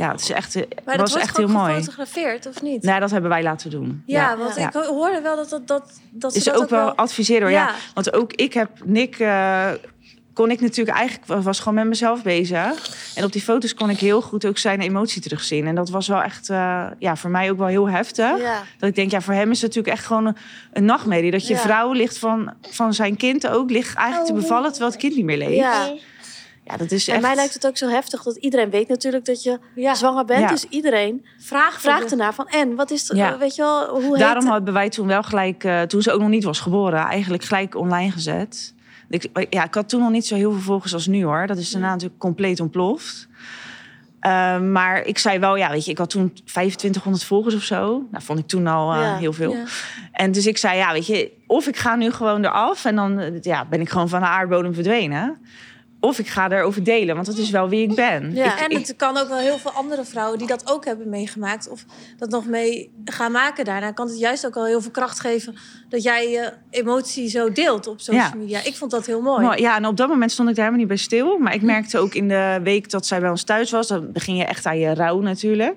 ja het is echt, eh, Maar dat was wordt echt heel mooi. gefotografeerd, of niet? Nee, dat hebben wij laten doen. ja, want Ja. ik hoorde wel dat dat, dat, dat ze is dat ook wel adviseren hoor. Ja. Ja. Want ook ik heb Nick. eh, kon ik natuurlijk eigenlijk was gewoon met mezelf bezig. En op die foto's kon ik heel goed ook zijn emotie terugzien. En dat was wel echt eh, ja, voor mij ook wel heel heftig. Ja. Dat ik denk, ja, voor hem is het natuurlijk echt gewoon een, een nachtmerrie. Dat je Ja. vrouw ligt van, van zijn kind ook, ligt eigenlijk te bevallen terwijl het kind niet meer leeft. Ja, Ja. dat is En echt. mij lijkt het ook zo heftig dat iedereen weet natuurlijk dat je Ja. zwanger bent. Ja. Dus iedereen Vraag, vraagt ernaar van en wat is het, weet je wel, hoe heet Daarom het? hebben wij toen wel gelijk, eh, toen ze ook nog niet was geboren, eigenlijk gelijk online gezet. Ik, ja, ik had toen nog niet zo heel veel volgers als nu hoor. Dat is daarna natuurlijk compleet ontploft. Eh, maar ik zei wel, ja, weet je, ik had toen 2500 volgers of zo. Nou, vond ik toen al eh, Ja, heel veel. ja. En dus ik zei, ja, weet je, of ik ga nu gewoon eraf en dan eh, ja, ben ik gewoon van de aardbodem verdwenen. Of ik ga erover delen, want dat is wel wie ik ben. Ja. Ik- En ik- het kan ook wel heel veel andere vrouwen die dat ook hebben meegemaakt. Of dat nog mee gaan maken daarna. Kan het juist ook wel heel veel kracht geven dat jij je emotie zo deelt op social Ja. media. Ik vond dat heel mooi. Mooi. Ja, en op dat moment stond ik daar helemaal niet bij stil. Maar ik merkte ook in de week dat zij bij ons thuis was... dan begin je echt aan je rouw natuurlijk.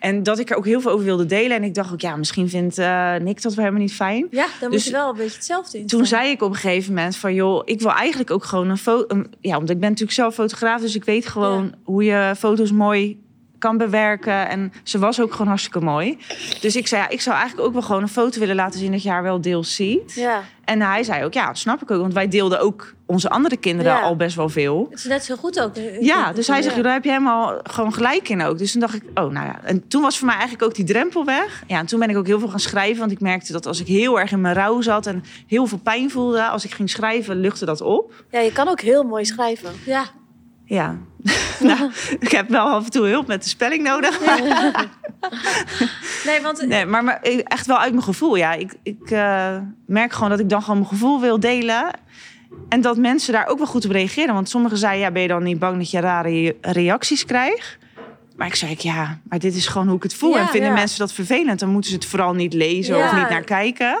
En dat ik er ook heel veel over wilde delen. En ik dacht ook, ja, misschien vindt eh, Nick dat wel helemaal niet fijn. Ja, dan Dus moet je wel een beetje hetzelfde in. Toen zei ik op een gegeven moment van... joh, ik wil eigenlijk ook gewoon een foto... Ja, want ik ben natuurlijk zelf fotograaf... dus ik weet gewoon hoe je foto's mooi kan bewerken. En ze was ook gewoon hartstikke mooi. Dus ik zei, ja, ik zou eigenlijk ook wel gewoon een foto willen laten zien... dat je haar wel deels ziet. Ja. En hij zei ook, ja, dat snap ik ook. Want wij deelden ook onze andere kinderen Ja. al best wel veel. Het is net zo goed ook. Ja, dus hij zegt, daar heb je helemaal gewoon gelijk in ook. Dus toen dacht ik, oh, nou ja. En toen was voor mij eigenlijk ook die drempel weg. Ja, en toen ben ik ook heel veel gaan schrijven. Want ik merkte dat als ik heel erg in mijn rouw zat en heel veel pijn voelde... als ik ging schrijven, luchtte dat op. ja, je kan ook heel mooi schrijven. Ja, Ja, (laughs) nou, ik heb wel af en toe hulp met de spelling nodig. (laughs) Nee, want Nee, maar, maar echt wel uit mijn gevoel. Ja, ik, ik eh, merk gewoon dat ik dan gewoon mijn gevoel wil delen. En dat mensen daar ook wel goed op reageren. Want sommigen zeiden, ja, ben je dan niet bang dat je rare reacties krijgt? Maar ik zei, ja, maar dit is gewoon hoe ik het voel. Ja, en vinden ja. mensen dat vervelend, dan moeten ze het vooral niet lezen Ja. of niet naar kijken.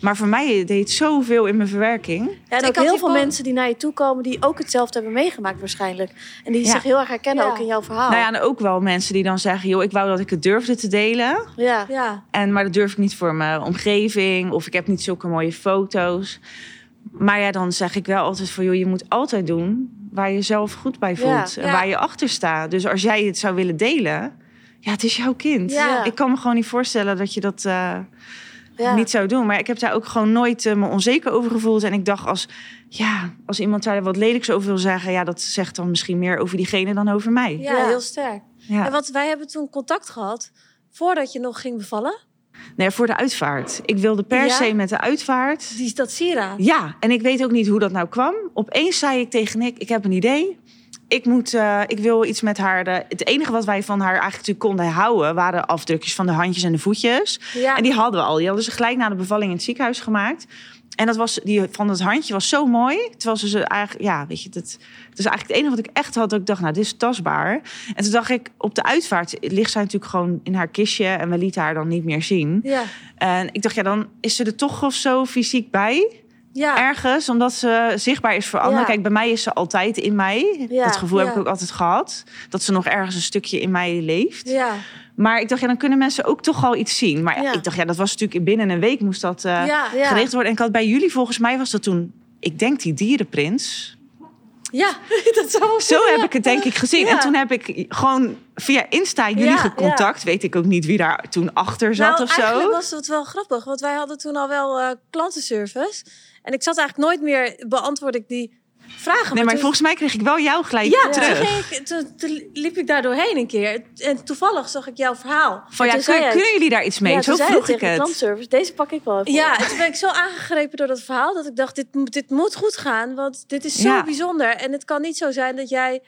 Maar voor mij deed het zoveel in mijn verwerking. Ja, en Ik ook had heel veel mensen die naar je toe komen... die ook hetzelfde hebben meegemaakt waarschijnlijk. En die Ja. zich heel erg herkennen Ja. ook in jouw verhaal. Nou ja, en ook wel mensen die dan zeggen, joh, ik wou dat ik het durfde te delen. ja. ja, En, maar dat durf ik niet voor mijn omgeving. Of ik heb niet zulke mooie foto's. Maar ja, dan zeg ik wel altijd van... joh, je moet altijd doen waar je zelf goed bij voelt. Ja, en ja. waar je achter staat. Dus als jij het zou willen delen... Ja, het is jouw kind. Ja. Ik kan me gewoon niet voorstellen dat je dat eh, Ja. niet zou doen. Maar ik heb daar ook gewoon nooit eh, me onzeker over gevoeld. En ik dacht als... Ja, als iemand daar wat lelijks over wil zeggen... ja, dat zegt dan misschien meer over diegene dan over mij. ja, Ja. heel sterk. Ja. En want wij hebben toen contact gehad voordat je nog ging bevallen. Nee, voor de uitvaart. Ik wilde per Ja? se met de uitvaart... Die dat sieraad. Ja, en ik weet ook niet hoe dat nou kwam. Opeens zei ik tegen Nick, ik heb een idee. Ik, moet, eh, ik wil iets met haar. De, het enige wat wij van haar eigenlijk natuurlijk konden houden... waren afdrukjes van de handjes en de voetjes. Ja. En die hadden we al. Die hadden ze gelijk na de bevalling in het ziekenhuis gemaakt. En dat was, die van het handje was zo mooi. Terwijl ze ze eigenlijk... Ja, weet je, dat, dat is eigenlijk het enige wat ik echt had. Dat ik dacht, nou, dit is tastbaar. En toen dacht ik, op de uitvaart ligt zij natuurlijk gewoon in haar kistje... en we lieten haar dan niet meer zien. Ja. En ik dacht, ja, dan is ze er toch of zo fysiek bij Ja. ergens, omdat ze zichtbaar is voor anderen. Ja. Kijk, bij mij is ze altijd in mij. Ja, dat gevoel heb ik ook altijd gehad. Dat ze nog ergens een stukje in mij leeft. Ja. Maar ik dacht, ja, dan kunnen mensen ook toch al iets zien. Maar Ja. ik dacht, ja, dat was natuurlijk binnen een week moest dat eh, Ja. Ja. gericht worden. En ik had bij jullie, volgens mij was dat toen, ik denk die dierenprins. Ja. (laughs) dat zou Zo heb ik het denk ik gezien. En toen heb ik gewoon via Insta jullie gecontact. Weet ik ook niet wie daar toen achter zat nou, of zo. eigenlijk was het wel grappig, want wij hadden toen al wel eh, klantenservice. En ik zat eigenlijk nooit meer, beantwoord ik die vragen. Nee, maar toen- volgens mij kreeg ik wel jou gelijk Ja, toen, terug. ik, toen, toen liep ik daar doorheen een keer. En toevallig zag ik jouw verhaal. Van ja, kun- kunnen jullie daar iets mee? Ja, zo vroeg ik het. deze pak ik wel even Ja, en toen ben ik zo aangegrepen door dat verhaal dat ik dacht, dit, moet- dit moet goed gaan. Want dit is zo Ja. bijzonder. En het kan niet zo zijn dat jij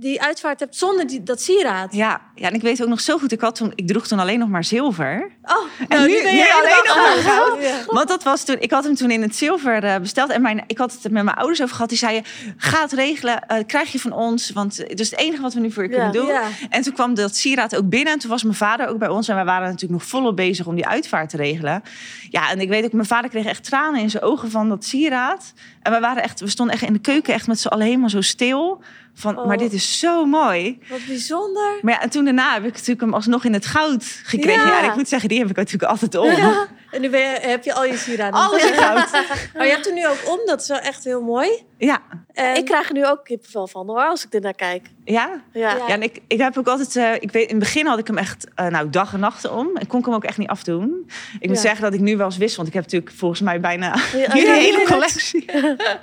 die uitvaart hebt zonder die, dat sieraad. Ja, ja, en ik weet ook nog zo goed. Ik, had toen, ik droeg toen alleen nog maar zilver. Oh, En nou, nu, nu ben je alleen nog maar helemaal goud. Ja. Want dat was toen, ik had hem toen in het zilver eh, besteld. En mijn, ik had het met mijn ouders over gehad. Die zeiden, ga het regelen, eh, krijg je van ons. Want het is het enige wat we nu voor je Ja. kunnen doen. Ja. En toen kwam dat sieraad ook binnen. En toen was mijn vader ook bij ons. En wij waren natuurlijk nog volop bezig om die uitvaart te regelen. Ja, en ik weet ook, mijn vader kreeg echt tranen in zijn ogen van dat sieraad. En we, waren echt, we stonden echt in de keuken echt met z'n allen helemaal zo stil. Van, Oh. maar dit is zo mooi. Wat bijzonder. Maar ja, en toen daarna heb ik natuurlijk hem alsnog in het goud gekregen. Ja. Ja. en ik moet zeggen, die heb ik natuurlijk altijd om. Ja. En nu ben je, heb je al je sieraden. Alles in goud. (laughs) Maar je hebt er nu ook om. Dat is wel echt heel mooi. Ja, En, Ik krijg er nu ook kippenvel van hoor, als ik er naar kijk. ja. Ja. Ja. Ja, en ik, ik heb ook altijd, eh, ik weet, in het begin had ik hem echt, eh, nou, dag en nacht om. Ik kon hem ook echt niet afdoen. Ik moet zeggen dat ik nu wel eens wissel, want ik heb natuurlijk volgens mij bijna ja, (laughs) hele collectie.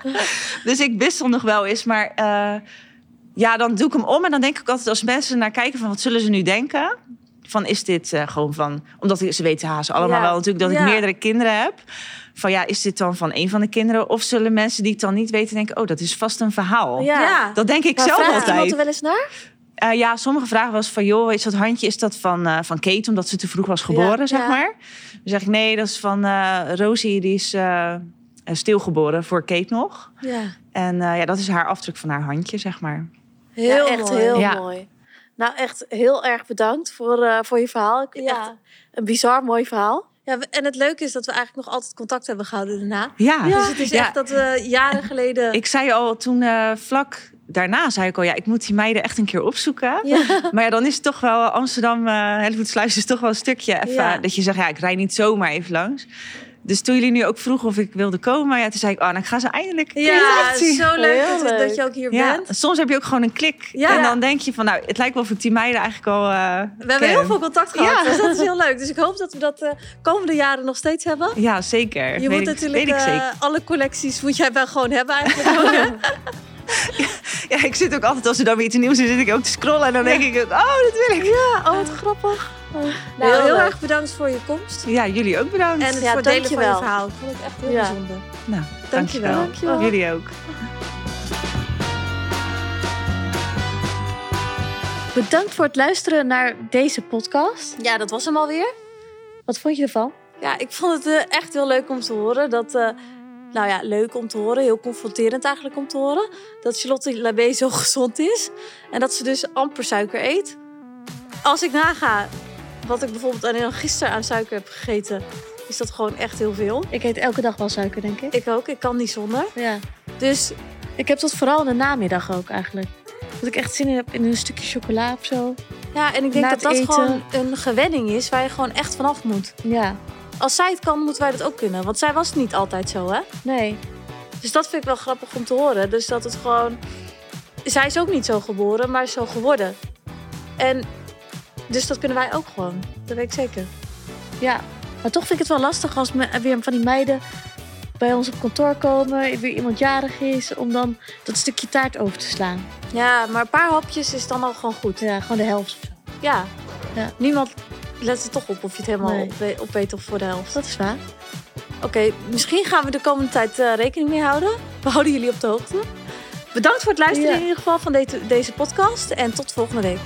(laughs) dus ik wissel nog wel eens, maar eh, ja, dan doe ik hem om en dan denk ik altijd als mensen naar kijken van wat zullen ze nu denken? Van is dit eh, gewoon van, omdat ze weten haast allemaal Ja. wel natuurlijk dat Ja. ik meerdere kinderen heb. Van ja, is dit dan van een van de kinderen? Of zullen mensen die het dan niet weten denken, oh, dat is vast een verhaal. Ja. Ja. Dat denk ik Maar zelf vraagt altijd. er wel eens naar? Eh, ja, sommige vragen was van, joh, is dat handje is dat van, eh, van Kate omdat ze te vroeg was geboren, Ja, zeg ja. maar. Dan zeg ik, nee, dat is van eh, Rosie, die is stilgeboren voor Kate nog. Ja. En eh, ja, dat is haar afdruk van haar handje, zeg maar. Heel ja, echt mooi. heel Ja. mooi. Nou, echt heel erg bedankt voor, eh, voor je verhaal. Ik, Ja. Echt een bizar mooi verhaal. Ja, en het leuke is dat we eigenlijk nog altijd contact hebben gehouden daarna. Ja, Dus het is Ja. echt dat we jaren (laughs) geleden... ik zei al toen eh, vlak daarna, zei ik al, ja, ik moet die meiden echt een keer opzoeken. Ja. (laughs) Maar ja, dan is het toch wel Amsterdam, eh Hellevoetsluis is toch wel een stukje even, Ja. dat je zegt, ja, ik rijd niet zomaar even langs. Dus toen jullie nu ook vroegen of ik wilde komen, ja, toen zei ik, oh, dan gaan ze eindelijk Ja, zo leuk, dat, leuk. dat je ook hier Ja, bent. soms heb je ook gewoon een klik. Ja. En dan denk je van, nou, het lijkt wel of ik die meiden eigenlijk al eh, We hebben heel veel contact gehad, Ja. dus dat is (laughs) heel leuk. Dus ik hoop dat we dat de komende jaren nog steeds hebben. Ja, zeker. Je weet moet ik, natuurlijk weet ik eh, zeker. alle collecties moet jij wel gewoon hebben eigenlijk. (laughs) (laughs) Ja, ik zit ook altijd, als er dan weer iets nieuws is, zit ik ook te scrollen. En dan denk ik, oh, dat wil ik. Ja, oh wat grappig. Nou, Heel erg bedankt voor je komst. Ja, jullie ook bedankt. En het Ja, voor delen van je verhaal. Ik vond het echt heel Ja. bijzonder. nou, Dankjewel. dankjewel. Dankjewel. Jullie ook. Bedankt voor het luisteren naar deze podcast. Ja, dat was hem alweer. Wat vond je ervan? Ja, ik vond het eh, echt heel leuk om te horen. Dat, eh, nou ja, leuk om te horen. Heel confronterend eigenlijk om te horen. Dat Charlotte Labé zo (laughs) gezond is. En dat ze dus amper suiker eet. Als ik naga wat ik bijvoorbeeld alleen al gisteren aan suiker heb gegeten... is dat gewoon echt heel veel. Ik eet elke dag wel suiker, denk ik. Ik ook, ik kan niet zonder. Ja. Dus Ik heb dat vooral in de namiddag ook eigenlijk. Dat ik echt zin in heb in een stukje chocola of zo. ja, en ik denk dat dat eten- gewoon een gewenning is... waar je gewoon echt vanaf moet. Ja. Als zij het kan, moeten wij dat ook kunnen. Want zij was niet altijd zo, hè? Nee. Dus dat vind ik wel grappig om te horen. Dus dat het gewoon... Zij is ook niet zo geboren, maar zo geworden. En dus dat kunnen wij ook gewoon. Dat weet ik zeker. Ja. Maar toch vind ik het wel lastig als me, weer van die meiden bij ons op kantoor komen. Weer iemand jarig is. Om dan dat stukje taart over te slaan. Ja, maar een paar hapjes is dan al gewoon goed. Ja, gewoon de helft. Ja. Ja. Niemand let er toch op of je het helemaal Nee. op, opeet of voor de helft. Dat is waar. Oké, misschien gaan we de komende tijd eh, rekening mee houden. We houden jullie op de hoogte. Bedankt voor het luisteren Ja. in ieder geval van deze, deze podcast. En tot volgende week.